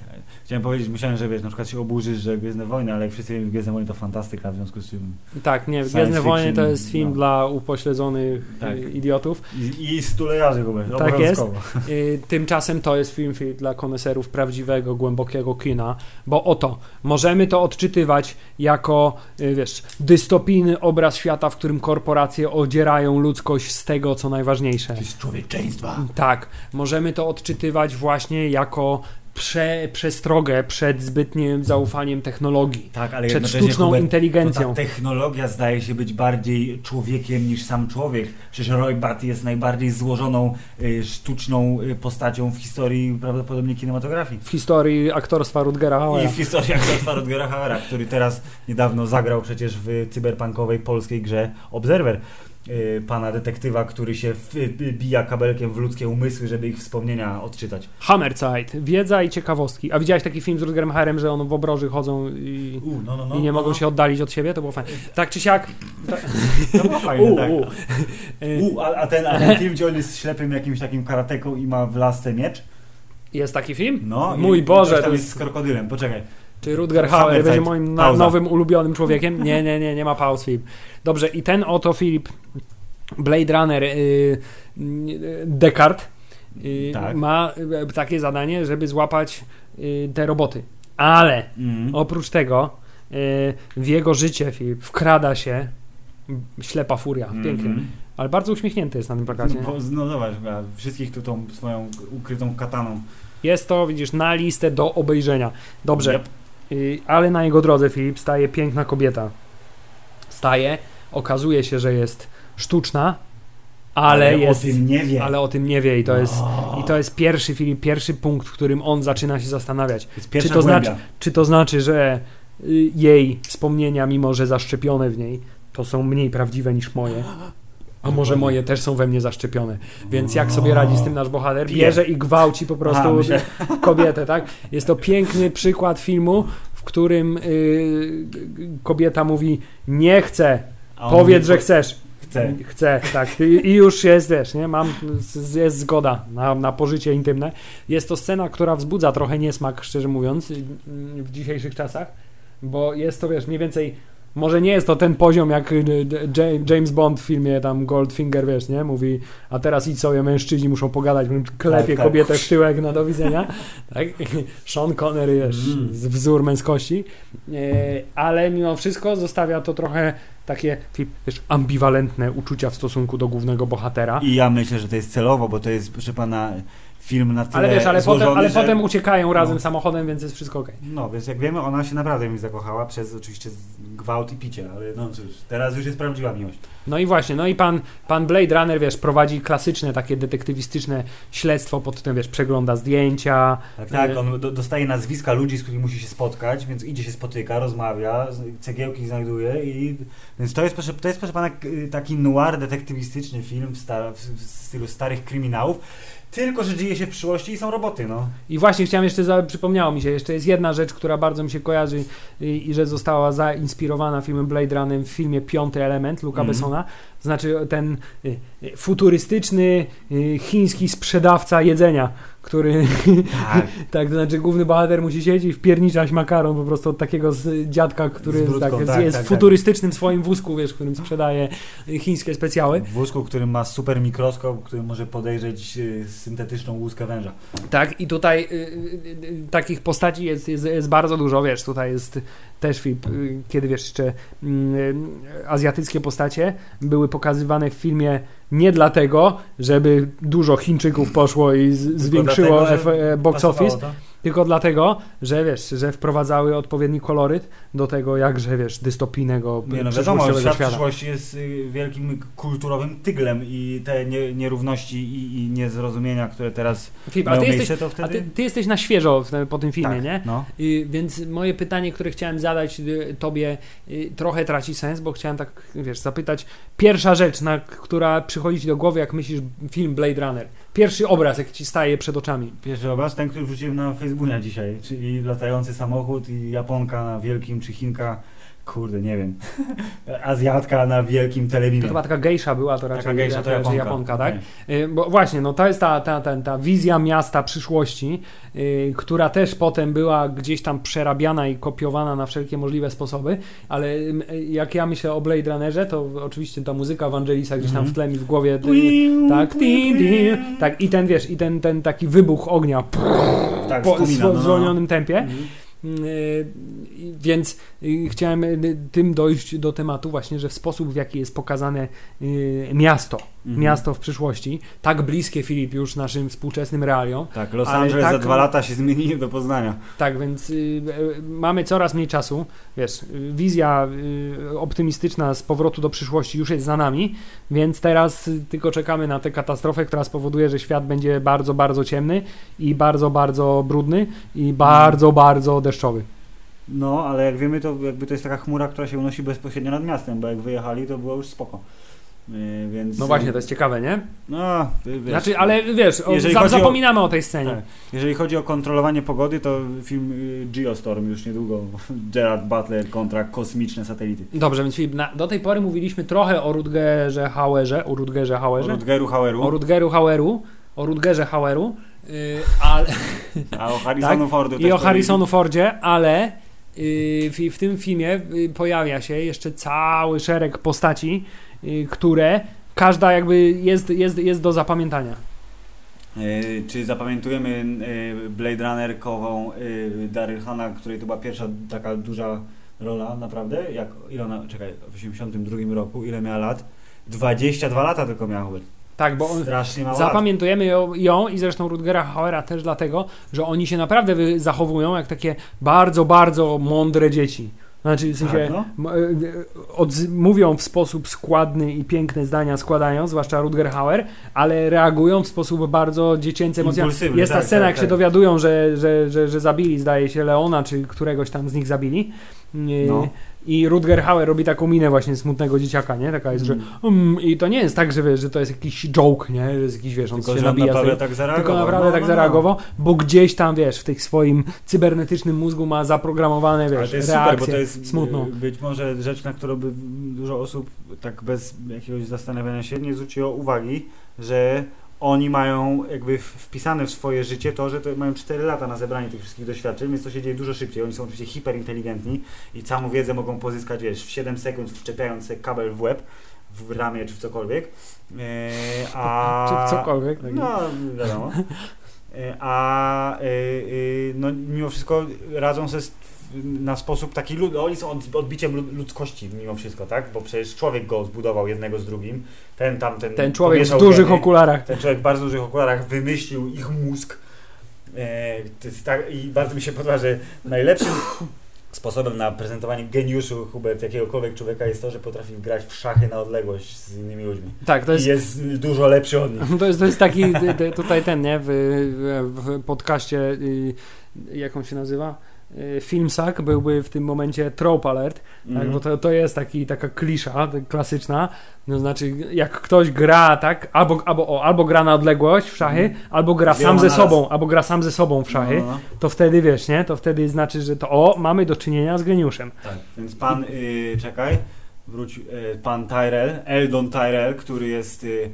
Chciałem powiedzieć, myślałem, że wiesz, na przykład się oburzysz, że Gwiezdne Wojny, ale jak wszyscy wiemy, Gwiezdne Wojny to fantastyka, w związku z czym... Tak, nie, Gwiezdne Wojny to jest film no. dla upośledzonych Tak. y, idiotów. I, i stulejarzy w ogóle, Tak jest. Y, Tymczasem to jest film, film dla koneserów prawdziwego, głębokiego kina, bo oto, możemy to odczytywać jako, y, wiesz, dystopijny obraz świata, w którym korporacje odzierają ludzkość z tego, co najważniejsze. Jest człowieczeństwa. Tak, możemy to odczytywać właśnie jako prze, przestrogę przed zbytnim zaufaniem technologii, Tak, ale przed sztuczną Hubert, inteligencją. ta technologia zdaje się być bardziej człowiekiem niż sam człowiek. Przecież Roy Batty jest najbardziej złożoną y, sztuczną y, postacią w historii prawdopodobnie kinematografii. W historii aktorstwa Rutgera I Hauera. w historii aktorstwa Rutgera Hauera, który teraz niedawno zagrał przecież w cyberpunkowej polskiej grze Observer. Y, pana detektywa, który się wbija kabelkiem w ludzkie umysły, żeby ich wspomnienia odczytać. Hammerzeit, wiedza i ciekawostki. A widziałeś taki film z Rutgerem Hauerem, że on w obroży chodzą i, U, no, no, no, i nie no, mogą no. się oddalić od siebie? To było fajne. Tak czy siak... To było fajne, U, tak. u. Y, U, a, a, ten, a ten film, gdzie on jest ślepym jakimś takim karateką i ma w lasce miecz? Jest taki film? No. Mój i, Boże, tam jest z krokodylem, poczekaj. Czy Rutger Hauer będzie moim na, nowym ulubionym człowiekiem? Nie, nie, nie, nie ma pauz, Filip. Dobrze, i ten oto Filip, Blade Runner y, y, Descartes y, Tak. ma y, takie zadanie, żeby złapać te roboty. Ale Mm. oprócz tego w jego życie Filip wkrada się ślepa furia. Pięknie. Mhm. Ale bardzo uśmiechnięty jest na tym plakacie. No, no zobacz, wszystkich tu tą swoją ukrytą kataną. Jest to, widzisz, na listę do obejrzenia. Dobrze. Yep. Y, ale na jego drodze, Filip, staje piękna kobieta. Staje, okazuje się, że jest sztuczna, ale, jest. o tym nie wie. Ale o tym nie wie i to jest. O. I to jest pierwszy, Filip, pierwszy punkt, w którym on zaczyna się zastanawiać. Jest Czy to znaczy- Czy to znaczy, że y, jej wspomnienia, mimo że zaszczepione w niej, to są mniej prawdziwe niż moje? A może moje też są we mnie zaszczepione. Więc jak sobie radzi z tym nasz bohater? Bierze i gwałci po prostu myślę- kobietę, tak? Jest to piękny przykład filmu, w którym y, kobieta mówi nie chcę, A powiedz, mówi, że chcesz. Chce. Chcę, tak. I, już jest, wiesz, nie? Mam, jest zgoda na, na pożycie intymne. Jest to scena, która wzbudza trochę niesmak, szczerze mówiąc, w dzisiejszych czasach, bo jest to, wiesz, mniej więcej może nie jest to ten poziom, jak y, y, Ja- James Bond w filmie tam Goldfinger, wiesz, nie? Mówi, a teraz idź sobie, mężczyźni muszą pogadać, klepie Tak, tak. kobietę w tyłek na do widzenia. Tak? Sean Connery, wiesz, Mm. wzór męskości. E, ale mimo wszystko zostawia to trochę takie, wiesz, ambiwalentne uczucia w stosunku do głównego bohatera. I ja myślę, że to jest celowo, bo to jest, proszę pana, film na tyle Ale wiesz, ale, złożony, potem, ale że... potem uciekają razem No. samochodem, więc jest wszystko okej. No, więc jak wiemy, ona się naprawdę mi zakochała przez oczywiście gwałt i picie, ale no cóż, teraz już jest prawdziwa miłość. No i właśnie, no i pan, pan Blade Runner, wiesz, prowadzi klasyczne takie detektywistyczne śledztwo pod tym, wiesz, przegląda zdjęcia. Tak, tak, E, on do, dostaje nazwiska ludzi, z którymi musi się spotkać, więc idzie się spotyka, rozmawia, cegiełki znajduje i... Więc to jest, proszę, to jest, proszę pana, taki noir detektywistyczny film w, sta, w, w stylu starych kryminałów, tylko, że dzieje się w przyszłości i są roboty, no. I właśnie chciałem jeszcze, za, przypomniało mi się, jeszcze jest jedna rzecz, która bardzo mi się kojarzy i, i że została zainspirowana filmem Blade Runner w filmie Piąty Element Luca Mhm. Bessona. Znaczy ten y, y, futurystyczny y, chiński sprzedawca jedzenia, który Tak. Tak, to znaczy główny bohater musi siedzieć i wpierniczać makaron po prostu od takiego dziadka, który jest, brudką, tak, tak, jest tak, w tak. futurystycznym swoim wózku, wiesz, którym sprzedaje chińskie specjały. W wózku, który ma super mikroskop, który może podejrzeć syntetyczną łuskę węża. Tak, i tutaj y, y, takich postaci jest, jest, jest bardzo dużo, wiesz, tutaj jest też film, kiedy wiesz, jeszcze y, y, azjatyckie postacie były pokazywane w filmie nie dlatego, żeby dużo Chińczyków poszło i z, zwiększyło dlatego, e, box office, to? Tylko dlatego, że wiesz, że wprowadzały odpowiedni koloryt do tego jakże, wiesz, dystopijnego Nie no wiadomo, świat świata. przyszłości jest y, wielkim kulturowym tyglem i te nie, nierówności i, i niezrozumienia, które teraz Filip, a ty miejsce, jesteś, to a wtedy... ty, ty jesteś na świeżo po tym filmie, tak, nie? No. Y, więc moje pytanie, które chciałem zadać y, tobie, trochę traci sens, bo chciałem tak, wiesz, zapytać. Pierwsza rzecz, na, która przychodzi ci do głowy, jak myślisz film Blade Runner. Pierwszy obraz, jaki ci staje przed oczami. Pierwszy obraz, ten, który wrzuciłem na Facebooka dzisiaj, czyli latający samochód i Japonka na wielkim, czy Chinka, kurde, nie wiem, Azjatka na wielkim To telewizorze. chyba taka gejsza była, to raczej, Taka gejsza to Japonka. Japonka, tak? Y, Bo właśnie, no to jest ta, ta, ta, ta wizja miasta przyszłości, y, która też potem była gdzieś tam przerabiana i kopiowana na wszelkie możliwe sposoby, ale y, jak ja myślę o Blade Runnerze, to oczywiście ta muzyka Evangelisa gdzieś tam Mhm. w tle mi w głowie, y, tak, tak, i ten, wiesz, i ten, ten taki wybuch ognia Tak, po, wspominam, w no, no. zwolnionym tempie, Mhm. Y, Więc y, chciałem y, tym dojść do tematu właśnie, że w sposób w jaki jest pokazane miasto, Mhm. miasto w przyszłości, tak bliskie Filip już naszym współczesnym realiom, Tak, Los Angeles tak- za dwa lata się zmieni do Poznania. tak więc y, y, mamy coraz mniej czasu, wiesz, y, wizja y, optymistyczna z powrotu do przyszłości już jest za nami, więc teraz y, tylko czekamy na tę katastrofę, która spowoduje, że świat będzie bardzo, bardzo ciemny i bardzo, bardzo brudny i bardzo, bardzo deszczowy. No, ale jak wiemy, to jakby to jest taka chmura, która się unosi bezpośrednio nad miastem, bo jak wyjechali, to było już spoko. Y, Więc, No właśnie, to jest ciekawe, nie? No, wiesz, Znaczy, ale wiesz, o, za, chodzi o- zapominamy o tej scenie. Tak. Jeżeli chodzi o kontrolowanie pogody, to film y, Geostorm już niedługo. Gerard Butler kontra kosmiczne satelity. Dobrze, więc Filip, na, do tej pory mówiliśmy trochę o Rutgerze Hauerze, o Rutgerze O Hauerze, Rutgeru Haueru, o Rutgeru Haueru, o Rutgerze Haueru, yy, ale, a o Harrisonu Fordu i o Harrisonu. Fordzie, ale yy, w, w tym filmie pojawia się jeszcze cały szereg postaci, które każda jakby jest, jest, jest do zapamiętania. Y, Czy zapamiętujemy y, Blade Runnerkową y, Daryl Hannah, której to była pierwsza taka duża rola, naprawdę? Jak, ile ona, czekaj, w 82 roku, ile miała lat? 22 lata tylko miała Hubert. Tak, bo on. Zapamiętujemy ją, ją i zresztą Rutgera Hauera też dlatego, że oni się naprawdę zachowują jak takie bardzo, bardzo mądre dzieci. Znaczy, w sensie Tak, no. e, mówią w sposób składny i piękne zdania składają, zwłaszcza Rutger Hauer, ale reagują w sposób bardzo dziecięcy, emocjonalny. Jest ta tak, scena, tak, jak się tak. dowiadują, że, że, że, że zabili, zdaje się, Leona, czy któregoś tam z nich zabili. No. I Rutger Hauer robi taką minę właśnie smutnego dzieciaka, nie? Taka jest, że mm, i to nie jest tak, że wiesz, że to jest jakiś joke, nie? Że jest jakiś, wiesz, on Tylko, się że nabija naprawdę tego, tak zareagował. tylko naprawdę No, tak no, zareagował, bo gdzieś tam, wiesz, w tych swoim cybernetycznym mózgu ma zaprogramowane, Ale wiesz, to jest reakcje super, bo to jest smutną. y, być może rzecz, na którą by dużo osób tak bez jakiegoś zastanawiania się nie zwróciło uwagi, że oni mają jakby wpisane w swoje życie to, że to mają 4 lata na zebranie tych wszystkich doświadczeń, więc to się dzieje dużo szybciej. Oni są oczywiście hiperinteligentni i całą wiedzę mogą pozyskać, wiesz, w 7 sekund wczepiając kabel w łeb, w ramię czy w cokolwiek. E, a... Czy cokolwiek. Tak No, wiadomo. E, A y, no, mimo wszystko radzą sobie na sposób taki, lud- oni są od- odbiciem lud- ludzkości mimo wszystko, tak? Bo przecież człowiek go zbudował jednego z drugim. Ten tam, ten Ten człowiek w dużych geny. okularach. Ten człowiek w bardzo dużych okularach wymyślił ich mózg. E, jest tak, I bardzo mi się podoba, że najlepszym sposobem na prezentowanie geniuszu Hubert jakiegokolwiek człowieka jest to, że potrafi grać w szachy na odległość z innymi ludźmi. Tak, to I jest, jest dużo lepszy od nich. to jest, to jest taki, tutaj ten, nie, w, w, w podcaście, y, jak on się nazywa? Y, Filmsak byłby w tym momencie trope alert, tak, Mhm. bo to, to jest taki, taka klisza tak klasyczna, no znaczy jak ktoś gra tak, albo, albo, o, albo gra na odległość w szachy, Mhm. albo gra Wieloma sam ze sobą, albo gra sam ze sobą w szachy, No, no, no. to wtedy wiesz, nie, to wtedy znaczy, że to o, mamy do czynienia z geniuszem. Tak, więc pan, y, czekaj, wróć, y, pan Tyrell, Eldon Tyrell, który jest... Y,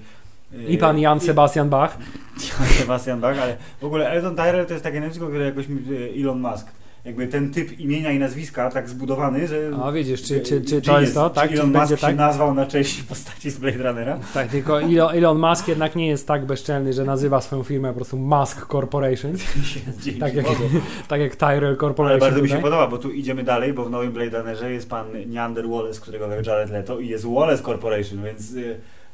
y, I pan Jan Sebastian Bach. Jan Sebastian Bach, ale w ogóle Eldon Tyrell to jest takie nazwisko, które jakoś y, Elon Musk. Jakby ten typ imienia i nazwiska tak zbudowany, że... A widzisz, czy, czy, czy czy to jest to, tak? Czy Elon Musk się tak? nazwał na cześć postaci z Blade Runnera? Tak, tylko Elon, Elon Musk jednak nie jest tak bezczelny, że nazywa swoją firmę po prostu Musk Corporation, tak jak, tak jak Tyrell Corporation. Ale bardzo mi się tutaj. podoba, bo tu idziemy dalej, bo w nowym Blade Runnerze jest pan Neander Wallace, którego grał Jared Leto i jest Wallace Corporation, więc...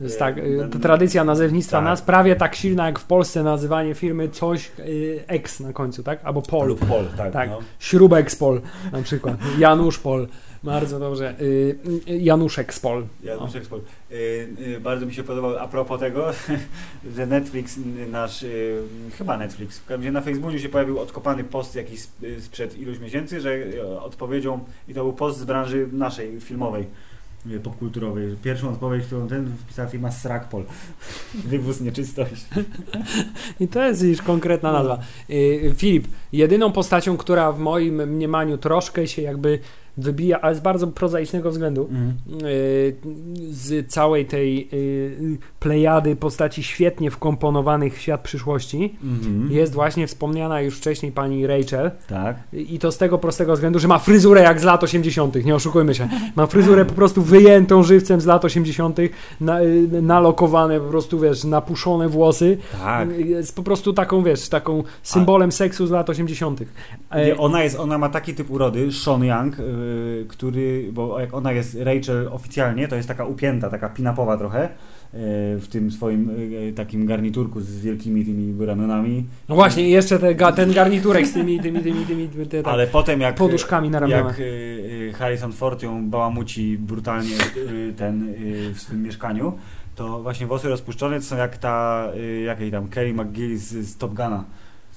jest tak, No, ta tradycja nazewnictwa tak. nas prawie tak silna jak w Polsce nazywanie firmy coś y, X na końcu, tak? Albo Pol. Lub Pol, tak. Tak. No. Na przykład. Janusz Pol. Bardzo dobrze. Y, y, Januszek z Pol. Ja O. muszę ekspo- y, y, bardzo mi się podobało a propos tego, że Netflix nasz, chyba Netflix, w każdym razie na Facebooku się pojawił odkopany post jakiś sp- sprzed iluś miesięcy, że odpowiedzią, i to był post z branży naszej, filmowej, popkulturowej. Pierwszą odpowiedź, którą ten wpisała firma Srakpol. Wywóz nieczystość. I to jest już konkretna nazwa. Y, Filip, jedyną postacią, która w moim mniemaniu troszkę się jakby wybija, ale z bardzo prozaicznego względu, y, z całej tej y, plejady postaci świetnie wkomponowanych w świat przyszłości, Mhm. jest właśnie wspomniana już wcześniej pani Rachel. Tak. I to z tego prostego względu, że ma fryzurę jak z lat 80., nie oszukujmy się. Ma fryzurę po prostu wyjętą żywcem z lat 80., na, y, nalokowane, po prostu wiesz, napuszone włosy. Tak. Jest po prostu taką, wiesz, taką symbolem seksu z lat 80. E, Nie, ona, jest, ona ma taki typ urody, Sean Young, który, bo jak ona jest Rachel oficjalnie, to jest taka upięta, taka pinapowa trochę, yy, w tym swoim yy, takim garniturku z wielkimi tymi ramionami. No właśnie, i jeszcze te, ten garniturek z tymi, tymi, tymi, tymi, tymi te, te, Ale potem jak, poduszkami na ramionach. jak Harrison Ford ją bałamuci brutalnie ten w swym mieszkaniu, to właśnie włosy rozpuszczone to są jak ta, jakiej tam, Kelly McGillis z Top Guna.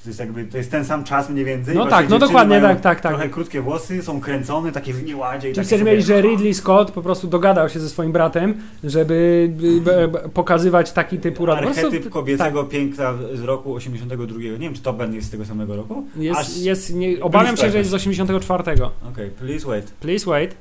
To jest jakby, to jest ten sam czas mniej więcej. No tak, no dokładnie, tak, tak, tak. Trochę krótkie włosy, są kręcone, takie w nieładzie. Czyli chcesz mieć, że Ridley Scott po prostu dogadał się ze swoim bratem, żeby pokazywać taki typ urod. Po prostu Archetyp kobiecego piękna z roku 82. Nie wiem, czy Top Gun jest z tego samego roku? Jest, Aż- jest, nie, obawiam się, że jest z 84. Okej, please wait. Please wait.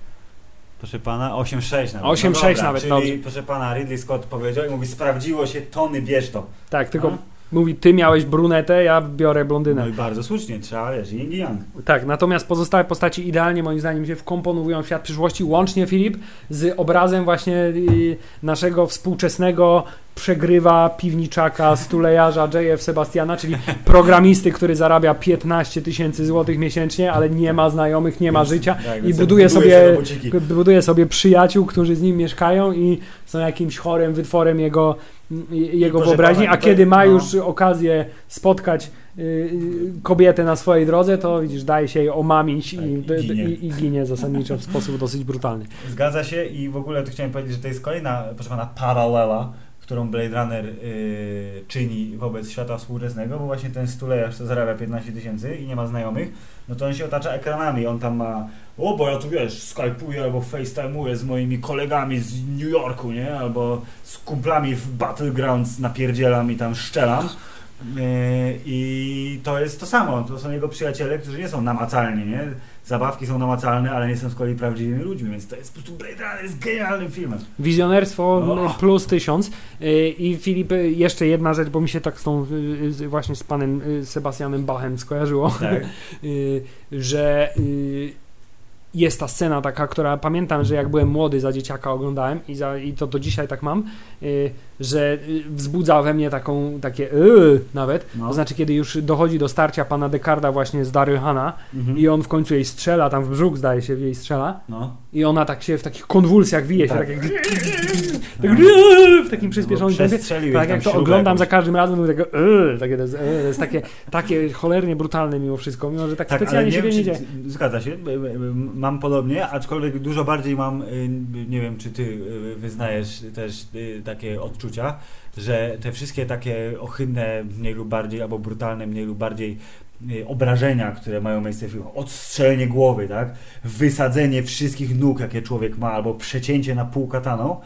Proszę pana, 8.6 nawet. 8.6 dobra, nawet, czyli, dobrze. proszę pana, Ridley Scott powiedział i mówi, sprawdziło się, Tony, bierz to. Tak, tylko A? Mówi, ty miałeś brunetę, ja biorę blondynę. No i bardzo słusznie, trzeba, wiesz, yin yang. Tak, natomiast pozostałe postaci idealnie moim zdaniem się wkomponowują w świat przyszłości, łącznie Filip z obrazem właśnie y, naszego współczesnego przegrywa piwniczaka, stulejarza J.F. Sebastiana, czyli programisty, który zarabia 15 tysięcy złotych miesięcznie, ale nie ma znajomych, nie ma Więc- życia tak, i buduje sobie sobie, buduje sobie przyjaciół, którzy z nim mieszkają i są jakimś chorym wytworem jego, jego wyobraźni, a to- kiedy ma no. już okazję spotkać y, y, kobietę na swojej drodze, to widzisz, daje się jej omamić Tak, i, i ginie. i, i ginie zasadniczo w sposób dosyć brutalny. Zgadza się i w ogóle tu chciałem powiedzieć, że to jest kolejna, proszę pana, paralela, którą Blade Runner y, czyni wobec świata współczesnego, bo właśnie ten stulejarz, co zarabia 15 tysięcy i nie ma znajomych, no to on się otacza ekranami, on tam ma, o bo ja tu wiesz, skypuję albo facetimuję z moimi kolegami z New Yorku, nie, albo z kumplami w Battlegrounds napierdzielam i tam szczelam. Y, I to jest to samo, to są jego przyjaciele, którzy nie są namacalni, nie? Zabawki są namacalne, ale nie są z kolei prawdziwymi ludźmi, więc to jest po prostu Blade Runner jest genialnym filmem. Wizjonerstwo Oh. plus tysiąc. Y, I Filip, y, jeszcze jedna rzecz, bo mi się tak z tą, y, właśnie z panem Sebastianem Bachem skojarzyło. Tak. że jest ta scena taka, która pamiętam, że jak byłem młody za dzieciaka oglądałem i, za, i to do dzisiaj tak mam, y, że y, wzbudza we mnie taką, takie yy, nawet, No. to znaczy kiedy już dochodzi do starcia pana Dekarda właśnie z Daryl Hanna Mhm. i on w końcu jej strzela, tam w brzuch zdaje się w jej strzela No. i ona tak się w takich konwulsjach wije się, Tak. tak jak tak, w takim przyspieszonym tempie. Tak, jak to oglądam za każdym razem, mówię tego, yy, takie, to jest, yy, to jest takie, takie cholernie brutalne mimo wszystko, mimo że tak, Tak, specjalnie nie się wiem, nie dzieje. zgadza się, y, y, mam podobnie, aczkolwiek dużo bardziej mam, y, nie wiem czy ty y, wyznajesz też y, takie odczucia, że te wszystkie takie ohydne mniej lub bardziej, albo brutalne mniej lub bardziej obrażenia, które mają miejsce w filmach, odstrzelenie głowy, tak, wysadzenie wszystkich nóg, jakie człowiek ma, albo przecięcie na pół kataną,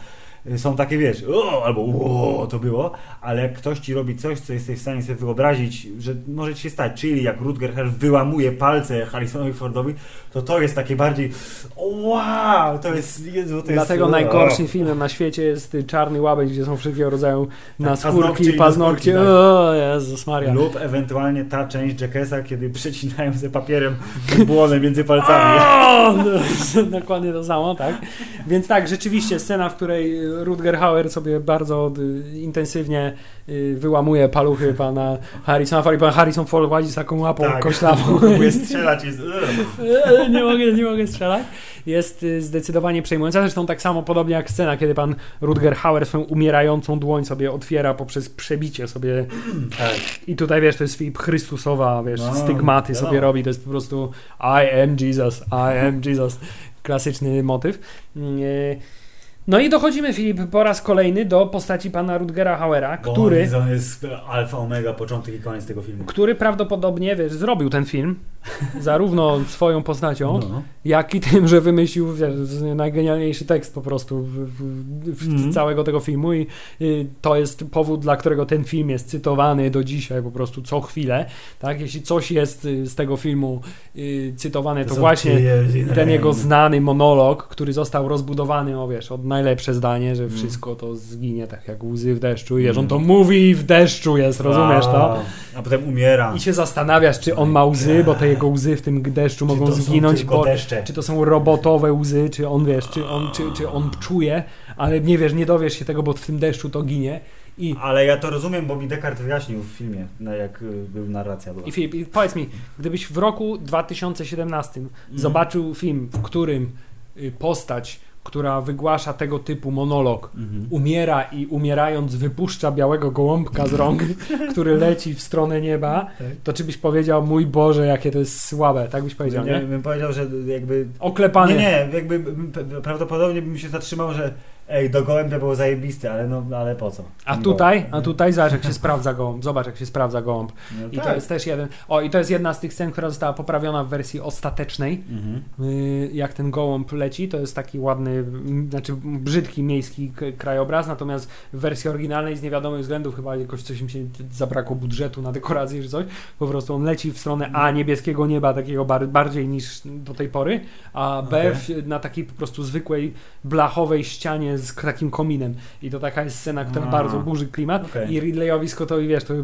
są takie, wiesz, o, albo o, to było, ale jak ktoś ci robi coś, co jesteś w stanie sobie wyobrazić, że może ci się stać, czyli jak Rutger Hauer wyłamuje palce Harrisonowi Fordowi, to to jest takie bardziej o, wow, to jest, Jezu, to Dlatego jest, najgorszym filmem na świecie jest y, Czarny Łabędź, gdzie są wszelkiego rodzaju naskórki Tak, paznokcie paznokcie. naskórki, tak. O Jezus Maria. Lub ewentualnie ta część Jackesa, kiedy przecinają ze papierem błonę między palcami. O, dokładnie to samo, tak? Więc tak, rzeczywiście scena, w której Rutger Hauer sobie bardzo y, intensywnie y, wyłamuje paluchy pana Harrisona Ford i pan Harrison Ford ładzi z taką łapą Tak. koślawą. Próbuje strzelać. Jest, nie mogę, nie mogę strzelać. Jest y, zdecydowanie przejmująca. Zresztą tak samo podobnie jak scena, kiedy pan Rutger Hauer swoją umierającą dłoń sobie otwiera poprzez przebicie sobie tak. i tutaj wiesz, to jest Filip Chrystusowa, wiesz, No, stygmaty wiadomo. sobie robi, to jest po prostu I am Jesus, I am Jesus. Klasyczny motyw. No i dochodzimy, Filip, po raz kolejny do postaci pana Rutgera Hauera, Bo który, on jest alfa, omega, początek i koniec tego filmu. który prawdopodobnie, wiesz, zrobił ten film, zarówno swoją postacią, No. jak i tym, że wymyślił wiesz, najgenialniejszy tekst po prostu w, w, Mhm. całego tego filmu i y, to jest powód, dla którego ten film jest cytowany do dzisiaj po prostu co chwilę, tak? Jeśli coś jest y, z tego filmu y, cytowane, to są właśnie ten jego znany monolog, który został rozbudowany, o wiesz, od najlepsze zdanie, że Mm. wszystko to zginie tak jak łzy w deszczu i wiesz, on Mm. to mówi i w deszczu jest, rozumiesz to? A, a potem umiera. I się zastanawiasz, czy on ma łzy, bo te jego łzy w tym deszczu Czy mogą zginąć, bo deszcze. czy to są robotowe łzy, czy on wiesz, czy on, czy, czy on czuje, ale nie wiesz, nie dowiesz się tego, bo w tym deszczu to ginie. I, Ale ja to rozumiem, bo mi Descartes wyjaśnił w filmie, jak y, był narracja. Była. i Filip, powiedz mi, gdybyś w roku 2017 Mhm. zobaczył film, w którym y, postać, która wygłasza tego typu monolog, Mhm. umiera i umierając wypuszcza białego gołąbka z rąk, który leci w stronę nieba, Tak. to czy byś powiedział, mój Boże, jakie to jest słabe, tak byś powiedział, nie, nie? bym powiedział, że jakby Oklepany. Nie, nie, jakby prawdopodobnie bym się zatrzymał, że Ej, do gołębia było zajebiste, ale no, ale po co? A Ten tutaj, a tutaj zobacz jak się sprawdza gołąb, zobacz jak się sprawdza gołąb. No I tak. to jest też jeden, o i to jest jedna z tych scen, która została poprawiona w wersji ostatecznej, Mhm. Y, jak ten gołąb leci, to jest taki ładny, znaczy brzydki miejski krajobraz, natomiast w wersji oryginalnej z niewiadomych względów chyba jakoś coś im się zabrakło budżetu na dekorację czy coś, po prostu on leci w stronę A niebieskiego nieba, takiego bar- bardziej niż do tej pory, a B w, na takiej po prostu zwykłej blachowej ścianie z takim kominem i to taka jest scena, która A. bardzo burzy klimat Okej. i Ridleyowi Scottowi, wiesz, to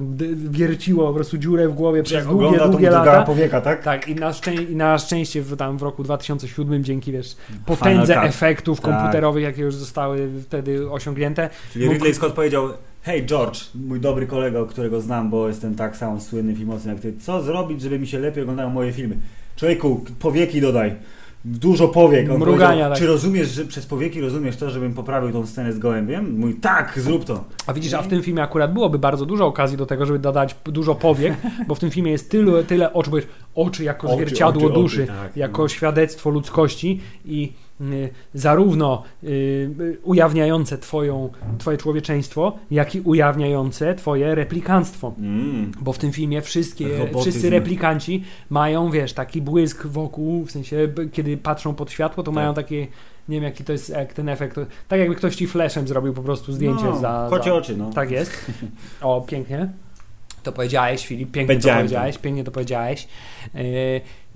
wierciło po prostu dziurę w głowie przez Jak długie, ogląda, to długie drgała lata. powieka, tak? Tak, i na, szczę- i na szczęście w, tam w roku 2007 dzięki wiesz, potędze efektów Tak. komputerowych, jakie już zostały wtedy osiągnięte. Czyli Mógł- Ridley Scott powiedział Hej George, mój dobry kolega, którego znam, bo jestem tak samo słynny filmowcem jak ty, co zrobić, żeby mi się lepiej oglądały moje filmy? Człowieku, powieki dodaj. Dużo powiek. On Mrugania, tak. Czy rozumiesz, że przez powieki rozumiesz to, żebym poprawił tą scenę z gołębiem? Mój tak, zrób to. A widzisz, a w tym filmie akurat byłoby bardzo dużo okazji do tego, żeby dodać dużo powiek, bo w tym filmie jest tyle, tyle oczu, bo oczy jako Oczy, zwierciadło oczy, oczy, duszy, tak. jako świadectwo ludzkości i zarówno y, y, ujawniające twoją, twoje człowieczeństwo, jak i ujawniające twoje replikanstwo. Mm. Bo w tym filmie wszystkie, Robotyzm. wszyscy replikanci mają, wiesz, taki błysk wokół, w sensie, kiedy patrzą pod światło, to Tak. mają takie, nie wiem jaki to jest jak ten efekt, tak jakby ktoś ci flashem zrobił po prostu zdjęcie no, za, Kocie oczy, no. Tak jest. O, pięknie. To powiedziałeś, Filip, pięknie Powiedziałem to powiedziałeś, pięknie to powiedziałeś. Yy,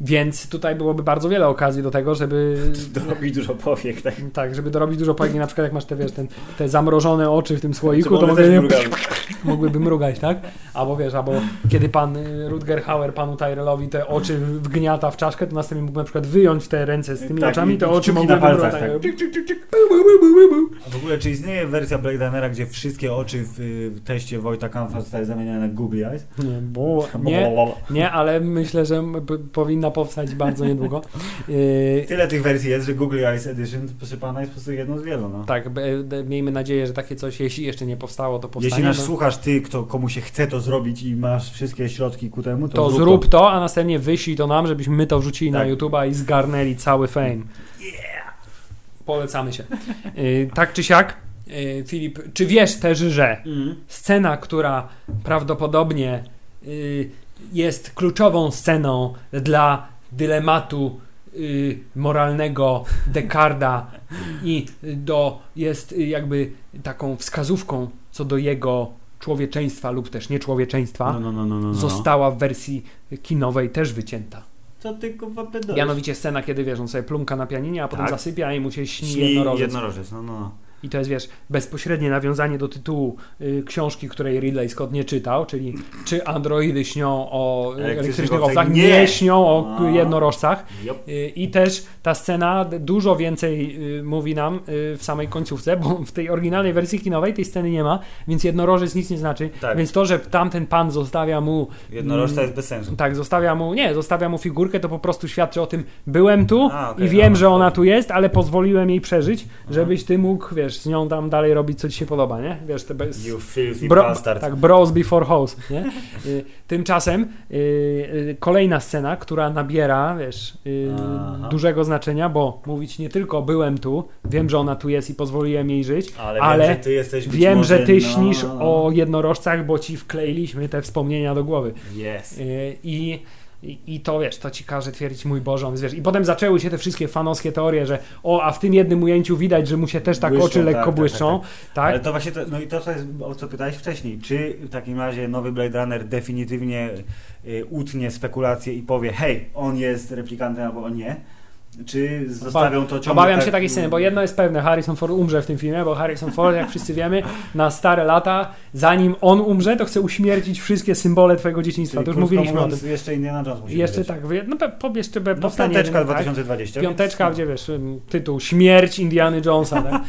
więc tutaj byłoby bardzo wiele okazji do tego, żeby Robić dużo powiek, tak? tak, żeby dorobić dużo powiek, na przykład jak masz te, wiesz, ten, te zamrożone oczy w tym słoiku, to mogłyby, mrugały. mogłyby mrugać, tak? Albo wiesz, albo kiedy pan y, Rutger Hauer panu Tyrellowi te oczy wgniata w czaszkę, to następnie mógłby na przykład wyjąć te ręce z tymi Tak, oczami, te oczy na mogłyby palcach, mrugać. tak. A w ogóle, czy istnieje wersja Blade Runnera, gdzie wszystkie oczy w, y, w teście Wojta Kamfa zostały zamienione na Google Eyes? Nie, bo, nie, nie, ale myślę, że powinna powstać bardzo niedługo. Yy, Tyle tych wersji jest, że Google Eyes Edition, proszę pana, jest po prostu jedną z wielu, no. tak, miejmy nadzieję, że takie coś, jeśli jeszcze nie powstało, to powstanie. Jeśli nas słuchasz ty, kto, komu się chce to zrobić i masz wszystkie środki ku temu, to, to zrób to, a następnie wyślij to nam, żebyśmy my to wrzucili na Tak. YouTube'a i zgarnęli cały fame. Polecamy się. Y, tak czy siak, y, Filip, czy wiesz też, że Mm. scena, która prawdopodobnie y, jest kluczową sceną dla dylematu y, moralnego Descarda i do, jest y, jakby taką wskazówką co do jego człowieczeństwa lub też nieczłowieczeństwa, No, no, no, no, no, no. została w wersji kinowej też wycięta. Co ty kurwa pedałeś? Mianowicie scena, kiedy wiesz, on sobie plumka na pianinie, a potem Tak. zasypia i mu się śni, Śni jednorożec. jednorożec, no, no, no. I to jest, wiesz, bezpośrednie nawiązanie do tytułu y, książki, której Ridley Scott nie czytał, czyli czy androidy śnią o Elektrycznych owcach? Nie. Nie śnią o A. jednorożcach. Jop. Y, I też ta scena dużo więcej y, mówi nam y, w samej końcówce, bo w tej oryginalnej wersji kinowej tej sceny nie ma, więc jednorożec nic nie znaczy. Tak. Więc to, że tamten pan zostawia mu Jednorożca Mm. jest bez sensu. tak, zostawia mu, nie, zostawia mu figurkę, to po prostu świadczy o tym, byłem tu A, okej, i wiem, no, że ona tu jest, ale pozwoliłem jej przeżyć, żebyś ty mógł, wiesz, z nią tam dalej robić, co ci się podoba, nie? Wiesz, te bez... You filthy Bro, bastard. tak, bros before hoes, nie? Y, Tymczasem y, y, kolejna scena, która nabiera, wiesz, y, dużego znaczenia, bo mówić nie tylko byłem tu, wiem, że ona tu jest i pozwoliłem jej żyć, Ale, ale wiem, że ty jesteś wiem, może, że ty śnisz no, o jednorożcach, bo ci wkleiliśmy te wspomnienia do głowy. Yes. I, i, I to wiesz, to ci każe twierdzić mój Boże, on, wiesz. I potem zaczęły się te wszystkie fanowskie teorie, że o, a w tym jednym ujęciu widać, że mu się też tak Błyszczą, oczy lekko tak, tak, błyszczą. Tak, Ale to właśnie, to, no i to co jest, o co pytałeś wcześniej. Czy w takim razie nowy Blade Runner definitywnie y, utnie spekulacje i powie, hej, on jest replikantem albo on nie? Czy zostawią to ciągle Obawiam tak, się takiej sceny, bo jedno jest pewne, Harrison Ford umrze w tym filmie, bo Harrison Ford, jak wszyscy wiemy, na stare lata, zanim on umrze, to chce uśmiercić wszystkie symbole twojego dzieciństwa. Czyli to już mówiliśmy o mówiąc, tym. jeszcze Indiana Jones musi Jeszcze być. tak, no po, jeszcze No powstanie piąteczka jeden, tak? 2020. Piąteczka, gdzie wiesz, ym, tytuł Śmierć Indiany Jonesa, tak?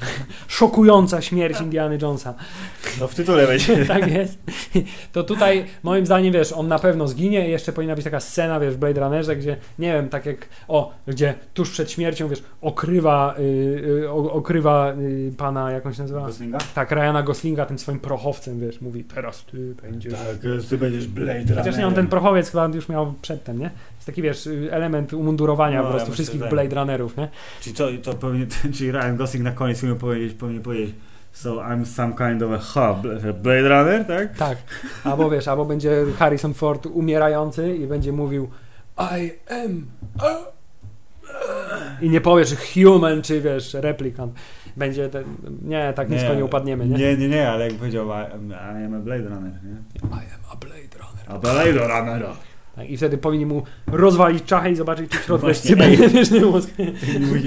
Szokująca śmierć Indiany Jonesa. No w tytule będzie. tak jest. To tutaj, moim zdaniem, wiesz, on na pewno zginie i jeszcze powinna być taka scena, wiesz, w Blade Runnerze, gdzie, nie wiem, tak jak, o, gdzie tuż przed śmiercią, wiesz, okrywa, y, y, o- okrywa y, pana, jak on się nazywa? Goslinga? Tak, Ryana Goslinga tym swoim prochowcem, wiesz, mówi, teraz ty będziesz... Tak, ty będziesz Blade Chociaż nie, on ten prochowiec chyba już miał przedtem, nie? jest taki, wiesz, y, element umundurowania No, po ja prostu myślę, wszystkich tak. Blade Runnerów, nie? Czyli to, to powinien, czyli Ryan Gosling na koniec filmu powiedzieć, powinien powiedzieć So I'm some kind of a hub, Blade Runner, tak? Tak. Albo wiesz, albo będzie Harrison Ford umierający i będzie mówił I am a... i nie powie, czy human, czy wiesz, replikant. Będzie ten, nie, tak nisko nie upadniemy, nie? Nie, nie, nie, ale jak powiedział I, am- I am a Blade Runner, nie? I am a Blade Runner. A Blade Runner. Tak, I wtedy powinni mu rozwalić czachę i zobaczyć, czy w środku jest cybernetyczny mózg.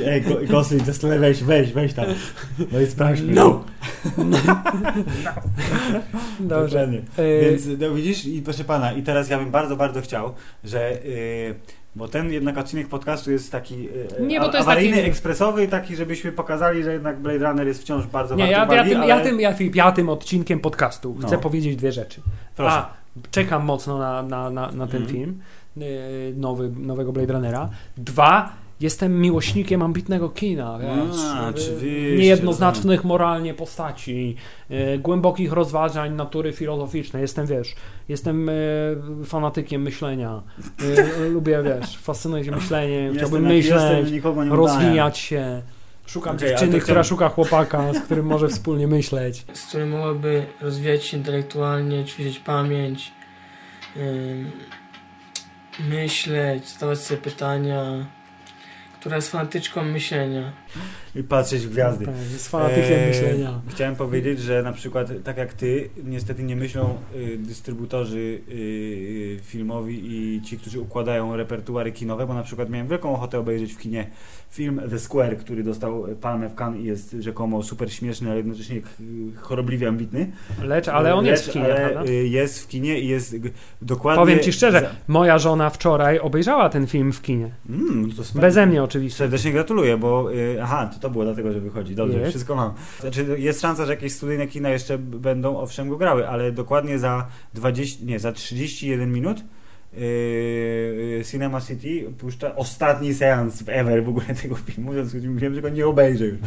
Ej, Go- Gosling, zastanawiaj weź, weź, weź tam. No i sprawdźmy. No. Dobrze. Dokładnie. E, Więc no, widzisz, i proszę pana, i teraz ja bym bardzo, bardzo chciał, że. Yy, bo ten jednak odcinek podcastu jest taki yy, Nie, bo to jest awaryjny, taki- ekspresowy, taki, żebyśmy pokazali, że jednak Blade Runner jest wciąż bardzo Nie, ja, ja, tym, ale... ja, tym, ja, Filip, ja tym odcinkiem podcastu chcę No. powiedzieć dwie rzeczy. Proszę. A, czekam mocno na, na, na, na ten Mhm. film yy, nowy, nowego Blade Runnera. Dwa, jestem miłośnikiem ambitnego kina. A, yy, oczywiście, niejednoznacznych moralnie postaci, yy, głębokich rozważań natury filozoficznej. Jestem, wiesz, jestem yy, fanatykiem myślenia. Yy, lubię, wiesz, fascynuje się myśleniem, chciałbym myśleć, jestem, rozwijać się. Szukam ale dziewczyny, która chciałem- szuka chłopaka, z którym może wspólnie myśleć. z którym mogłaby rozwijać się intelektualnie, ćwiczyć pamięć, ym, myśleć, zadawać sobie pytania, która jest fanatyczką myślenia. I patrzeć w gwiazdy. Tak, jest fanatykiem Eee, myślenia. Chciałem powiedzieć, że na przykład tak jak ty, niestety nie myślą y, dystrybutorzy y, y, filmowi i ci, którzy układają repertuary kinowe, bo na przykład miałem wielką ochotę obejrzeć w kinie film The Square, który dostał palmę w Cannes i jest rzekomo super śmieszny, ale jednocześnie chorobliwie ambitny. Lecz, ale on jest w Lecz, kinie, ale, prawda? Jest w kinie i jest dokładnie... Powiem ci szczerze, za- moja żona wczoraj obejrzała ten film w kinie. Mm, to. Beze mnie oczywiście. Serdecznie gratuluję, bo y, aha, to, było dlatego, że wychodzi. Dobrze, Jest. wszystko mam. Znaczy, jest szansa, że jakieś studyjne kina jeszcze będą owszem go grały, ale dokładnie za 20, nie, za 31 minut yy, Cinema City puszcza ostatni seans ever w ogóle tego filmu, w związku z tym wiem, że go nie obejrzę już.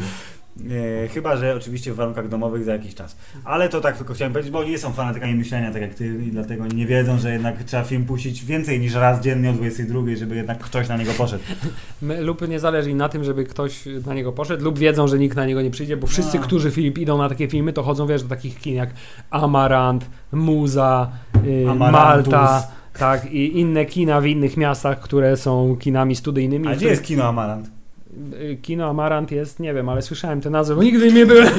E, chyba, że oczywiście w warunkach domowych za jakiś czas. Ale to tak tylko chciałem powiedzieć, bo oni nie są fanatykami myślenia, tak jak ty, i dlatego nie wiedzą, że jednak trzeba film puścić więcej niż raz dziennie o 22, żeby jednak ktoś na niego poszedł. My, lub nie zależy im na tym, żeby ktoś na niego poszedł, lub wiedzą, że nikt na niego nie przyjdzie, bo wszyscy, A. którzy Filip idą na takie filmy, to chodzą, wiesz, do takich kin jak Amarant, Muza, y. Malta, tak, i inne kina w innych miastach, które są kinami studyjnymi. A gdzie jest kino Amarant? Y, Kino Amarant jest, nie wiem, ale słyszałem te nazwy, bo nigdy nie byłem.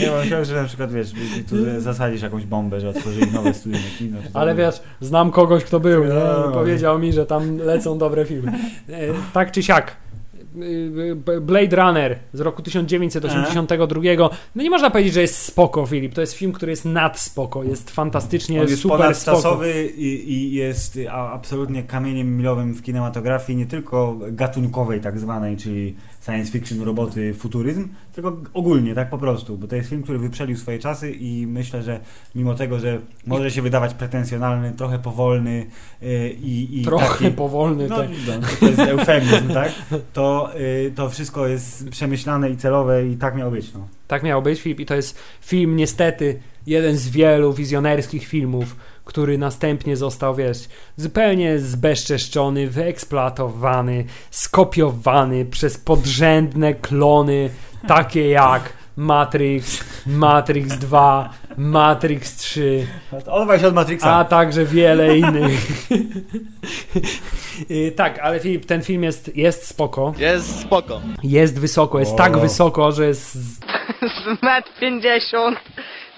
Nie, bo myślałem, że na przykład, wiesz, tu zasadzisz jakąś bombę, że otworzyli nowe studyjne kino. czy Ale wiesz, znam kogoś, kto był, nie? No. powiedział mi, że tam lecą dobre filmy. E, Tak czy siak. Y, B- Blade Runner z roku 1982. No nie można powiedzieć, że jest spoko, Filip. To jest film, który jest nad spoko, jest fantastycznie On jest super ponadczasowy i, i jest absolutnie kamieniem milowym w kinematografii, nie tylko gatunkowej tak zwanej, czyli science fiction, roboty, futuryzm, tylko ogólnie, tak po prostu, bo to jest film, który wyprzedził swoje czasy i myślę, że mimo tego, że może się wydawać pretensjonalny, trochę powolny yy, i, i Trochę taki... powolny. No, tak. no, to jest eufemizm, tak? To, yy, to wszystko jest przemyślane i celowe i tak miało być, no. Tak miało być, Filip. I to jest film, niestety, jeden z wielu wizjonerskich filmów, który następnie został, wiesz, zupełnie zbezczeszczony, wyeksploatowany, skopiowany przez podrzędne klony, takie jak Matrix, Matrix 2, Matrix 3, Odwaj się od Matrixa. a także wiele innych. Y, tak, ale Filip, ten film jest, jest spoko, Jest spoko. jest wysoko, jest O. tak wysoko, że jest z- z metr 50.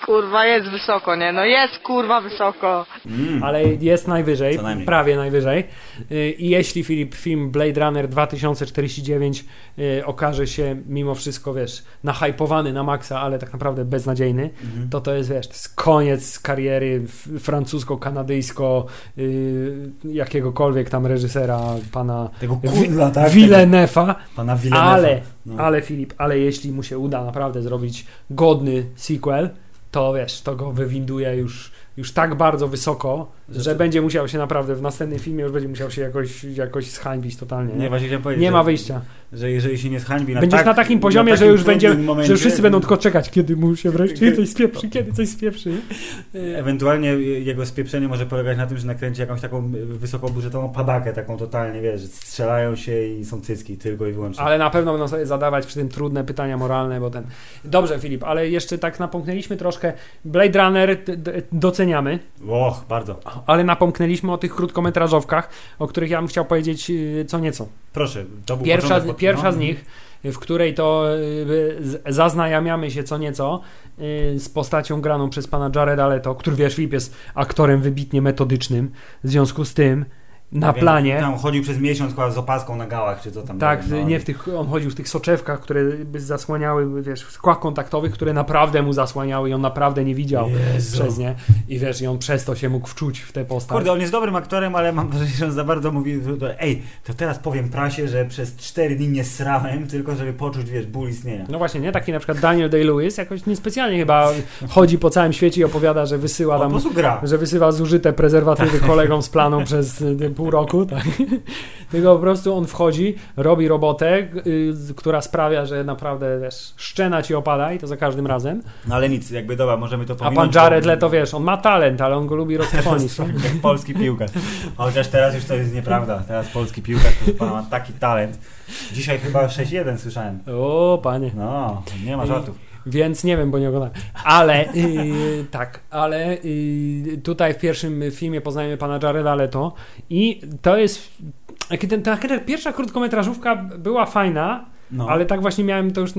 Kurwa, jest wysoko, nie? No jest kurwa wysoko. Mm. ale jest najwyżej, Co najmniej. prawie najwyżej. Y, I jeśli Filip, film Blade Runner 2049 y, okaże się mimo wszystko, wiesz, nahypowany na maksa, ale tak naprawdę beznadziejny, Mhm. to to jest, wiesz, to jest koniec kariery f- francusko-kanadyjsko y, jakiegokolwiek tam reżysera, pana Tego Wi- tak? Villeneuve'a, Pana Villeneuve'a. ale, No. ale Filip, ale jeśli mu się uda naprawdę zrobić godny sequel, to wiesz, to go wywinduje już już tak bardzo wysoko, że, Że będzie musiał się naprawdę w następnym filmie już będzie musiał się jakoś, jakoś zhańbić totalnie. Nie, Nie, właśnie chciałem powiedzieć, nie że, ma wyjścia. że jeżeli się nie zhańbi na Będziesz tak, na takim poziomie, na że takim już będzie, momencie, że wszyscy będą tylko czekać, kiedy mu się wreszcie coś spieprzy, kiedy coś spieprzy. nie? Ewentualnie jego spieprzenie może polegać na tym, że nakręci jakąś taką wysokobudżetową padakę, taką totalnie, wiesz, że strzelają się i są cycki tylko i wyłącznie. Ale na pewno będą sobie zadawać przy tym trudne pytania moralne, bo ten... Dobrze, Filip, ale jeszcze tak napomknęliśmy troszkę. Blade Runner d- d- doceniamy, Och, bardzo. ale napomknęliśmy o tych krótkometrażowkach, o których ja bym chciał powiedzieć yy, co nieco. Proszę, to był Pierwsza, początek, z, pierwsza no. z nich, w której to z- zaznajamiamy się co nieco yy, z postacią graną przez pana Jareda Leto, który wiesz, Filip jest aktorem wybitnie metodycznym. W związku z tym na Wiem, planie... Tam chodził przez miesiąc z opaską na gałach, czy co tam. Tak, no. nie w tych, on chodził w tych soczewkach, które zasłaniały, wiesz, w skłach kontaktowych, które naprawdę mu zasłaniały i on naprawdę nie widział Jezu. przez nie. I wiesz, i on przez to się mógł wczuć w tę postać. Kurde, on jest dobrym aktorem, ale mam wrażenie, że on za bardzo mówi, że- ej, to teraz powiem prasie, że przez 4 dni nie srałem, tylko żeby poczuć, wiesz, ból istnienia. No właśnie, nie? Taki na przykład Daniel Day-Lewis jakoś niespecjalnie chyba chodzi po całym świecie i opowiada, że wysyła tam gra. że wysyła zużyte prezerwatywy kolegom z planą przez y, pół roku, tak? Tylko po prostu on wchodzi, robi robotę, y, która sprawia, że naprawdę, wiesz, szczena ci opada i to za każdym razem. No ale nic, jakby dobra, możemy to A pominąć. pan bo- Jared Leto, wiesz, on ma talent, ale on go lubi roztrwonić. Jak polski piłkarz. Chociaż teraz już to jest nieprawda. Teraz polski piłkarz pana, ma taki talent. Dzisiaj chyba 6-1 słyszałem. O, panie. No, nie ma żartów. Więc nie wiem, bo nie oglądałem. Ale yy, tak, ale yy, tutaj w pierwszym filmie poznajemy pana Jareda Leto i to jest. Ten, ta pierwsza krótkometrażówka była fajna, No. ale tak właśnie miałem, to już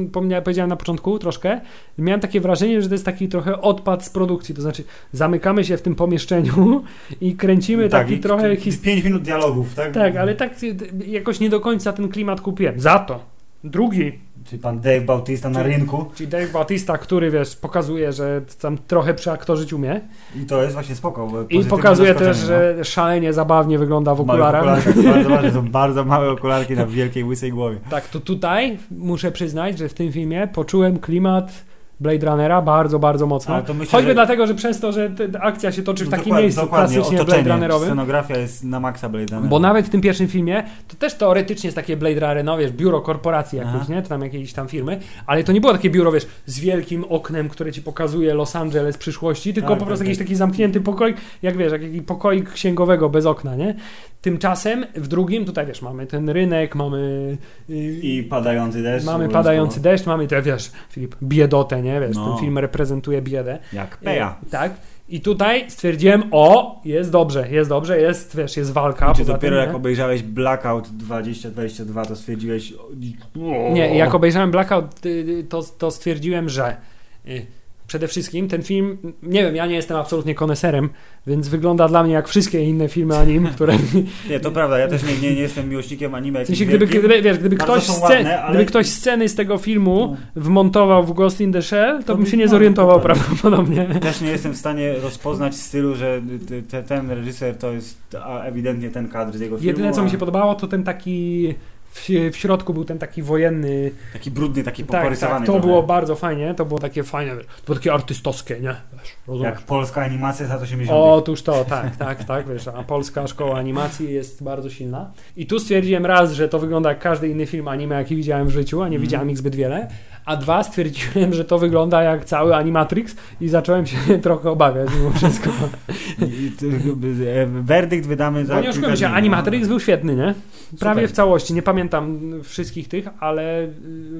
powiedziałem na początku troszkę, miałem takie wrażenie, że to jest taki trochę odpad z produkcji, to znaczy zamykamy się w tym pomieszczeniu i kręcimy taki i trochę his... 5 minut dialogów, tak? Tak, ale tak y, jakoś nie do końca ten klimat kupiłem. Za to drugi Czyli pan Dave Bautista na Czyli- rynku. Czyli Dave Bautista, który wiesz, pokazuje, że tam trochę przeaktorzyć umie. I to jest właśnie spoko. I pokazuje też, zaskoczenie, że szalenie zabawnie wygląda w no. Okularach. bardzo ważne, są bardzo małe okularki na wielkiej, łysej głowie. Tak, to tutaj muszę przyznać, że w tym filmie poczułem klimat Blade Runnera bardzo, bardzo mocno. Myślę, Choćby że- dlatego, że przez to, że akcja się toczy w takim Dokładnie- miejscu dokładnie, klasycznie otoczenie, Blade Runnerowym. Scenografia jest na maksa Blade Runnera. Bo nawet w tym pierwszym filmie to też teoretycznie jest takie Blade Runner, no wiesz, biuro korporacji jakieś, Aha. nie? Czy tam jakiejś tam firmy, ale to nie było takie biuro, wiesz, z wielkim oknem, które ci pokazuje Los Angeles przyszłości, tylko Tak, po prostu tak, jakiś tak. taki zamknięty pokój, jak wiesz, jak jakiś pokoik księgowego bez okna, nie? Tymczasem w drugim, tutaj wiesz, mamy ten rynek, mamy yy, I padający deszcz. mamy padający deszcz, mamy te, wiesz, Filip, biedotę, nie? Wiesz, No. ten film reprezentuje biedę. Jak peja. Yy, Tak. I tutaj stwierdziłem, o, jest dobrze, jest dobrze, jest, wiesz, jest walka. Czy dopiero tym, jak obejrzałeś Blackout 2022, to stwierdziłeś... o, Nie, jak obejrzałem Blackout, y, y, to, to stwierdziłem, że y, przede wszystkim ten film, nie wiem, ja nie jestem absolutnie koneserem, więc wygląda dla mnie jak wszystkie inne filmy anim, które... Nie, to prawda, ja też nie, nie, nie jestem miłośnikiem anime. W sensie, gdyby, gdyby, wiesz, gdyby, ktoś scen, ładne, ale- gdyby ktoś sceny z tego filmu wmontował w Ghost in the Shell, to, To bym by- się nie no, zorientował prawdopodobnie. Też nie jestem w stanie rozpoznać stylu, że te, te, ten reżyser to jest a ewidentnie ten kadr z jego filmu. Jedyne, co mi się podobało, to ten taki... W, w środku był ten taki wojenny. Taki brudny, taki Tak, porysowany. tak, to trochę. było bardzo fajnie, to było takie fajne, to było takie artystowskie, nie? Wiesz, rozumiesz? Jak polska animacja z lat 80. Otóż to, tak, tak, tak, wiesz, a polska szkoła animacji jest bardzo silna. I tu stwierdziłem raz, że to wygląda jak każdy inny film anime, jaki widziałem w życiu, a nie Mhm. widziałem ich zbyt wiele, a dwa stwierdziłem, że to wygląda jak cały Animatrix i zacząłem się trochę obawiać mimo wszystko. Werdykt wydamy za Bo nie oszukujmy się, no. Animatrix był świetny, nie? Prawie Super. w całości, nie pamiętam wszystkich tych, ale y,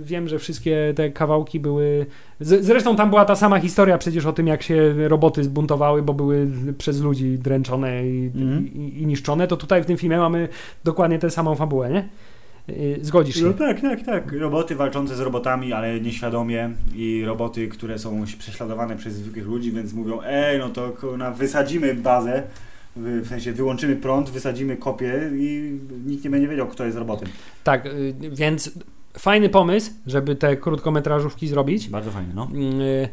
wiem, że wszystkie te kawałki były... Zresztą tam była ta sama historia przecież o tym, jak się roboty zbuntowały, bo były przez ludzi dręczone i, Mhm. i, i niszczone, to tutaj w tym filmie mamy dokładnie tę samą fabułę, nie? Y, Zgodzisz się? No tak, tak, tak. Roboty walczące z robotami, ale nieświadomie i roboty, które są prześladowane przez zwykłych ludzi, więc mówią, ej, no to wysadzimy bazę, w w sensie wyłączymy prąd, wysadzimy kopię i nikt nie będzie wiedział, kto jest robotem. Tak, y, więc fajny pomysł, żeby te krótkometrażówki zrobić. Bardzo fajnie, no. Y,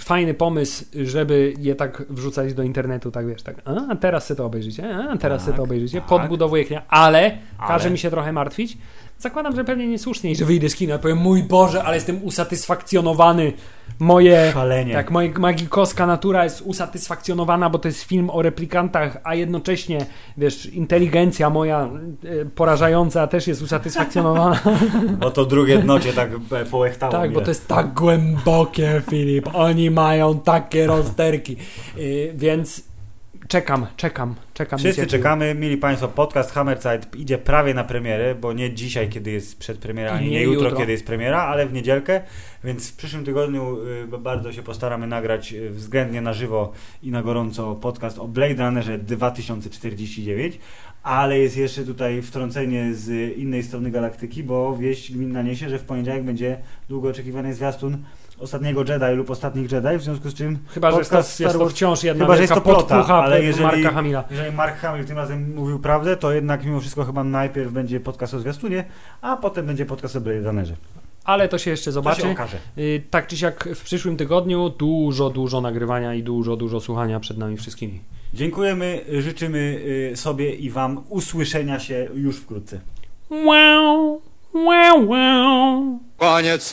Fajny pomysł, żeby je tak wrzucać do internetu, tak wiesz, tak. A teraz sobie to obejrzycie, a teraz Tak, sobie to obejrzycie. tak. Podbudowuje klienta, ale, każe Ale- mi się trochę martwić. Zakładam, że pewnie niesłusznie, i że wyjdę z kina, powiem, mój Boże, ale jestem usatysfakcjonowany. Moje, Szalenie. tak, moja magikowska natura jest usatysfakcjonowana, bo to jest film o replikantach, a jednocześnie, wiesz, inteligencja moja e, porażająca też jest usatysfakcjonowana. Bo to drugie dno cię tak e, połechtało. Tak, mnie. bo to jest tak głębokie, Filip. Oni mają takie rozterki. Yy, więc czekam, czekam, czekam. Wszyscy czekamy, mili Państwo, podcast Hammerzeit idzie prawie na premierę, bo nie dzisiaj, kiedy jest przedpremiera, ani nie nie jutro, jutro. kiedy jest premiera, ale w niedzielkę, więc w przyszłym tygodniu y, bardzo się postaramy nagrać y, względnie na żywo i na gorąco podcast o Blade Runnerze 2049, ale jest jeszcze tutaj wtrącenie z innej strony galaktyki, bo wieść gminna niesie, że w poniedziałek będzie długo oczekiwany zwiastun ostatniego Jedi lub ostatnich Jedi, w związku z czym Chyba, że jest to, podcast jest Star to wciąż jedna Chyba, że jest to plota, ale jeżeli- Marka Hamila. jeżeli Mark Hamill tym razem mówił prawdę, to jednak mimo wszystko chyba najpierw będzie podcast o zwiastunie, a potem będzie podcast o Blade. Ale to się jeszcze To się zobaczy. okaże. Yy, tak czy siak w przyszłym tygodniu dużo, dużo nagrywania i dużo, dużo słuchania przed nami wszystkimi. Dziękujemy, życzymy y, sobie i Wam usłyszenia się już wkrótce. Wow, wow, wow. Koniec.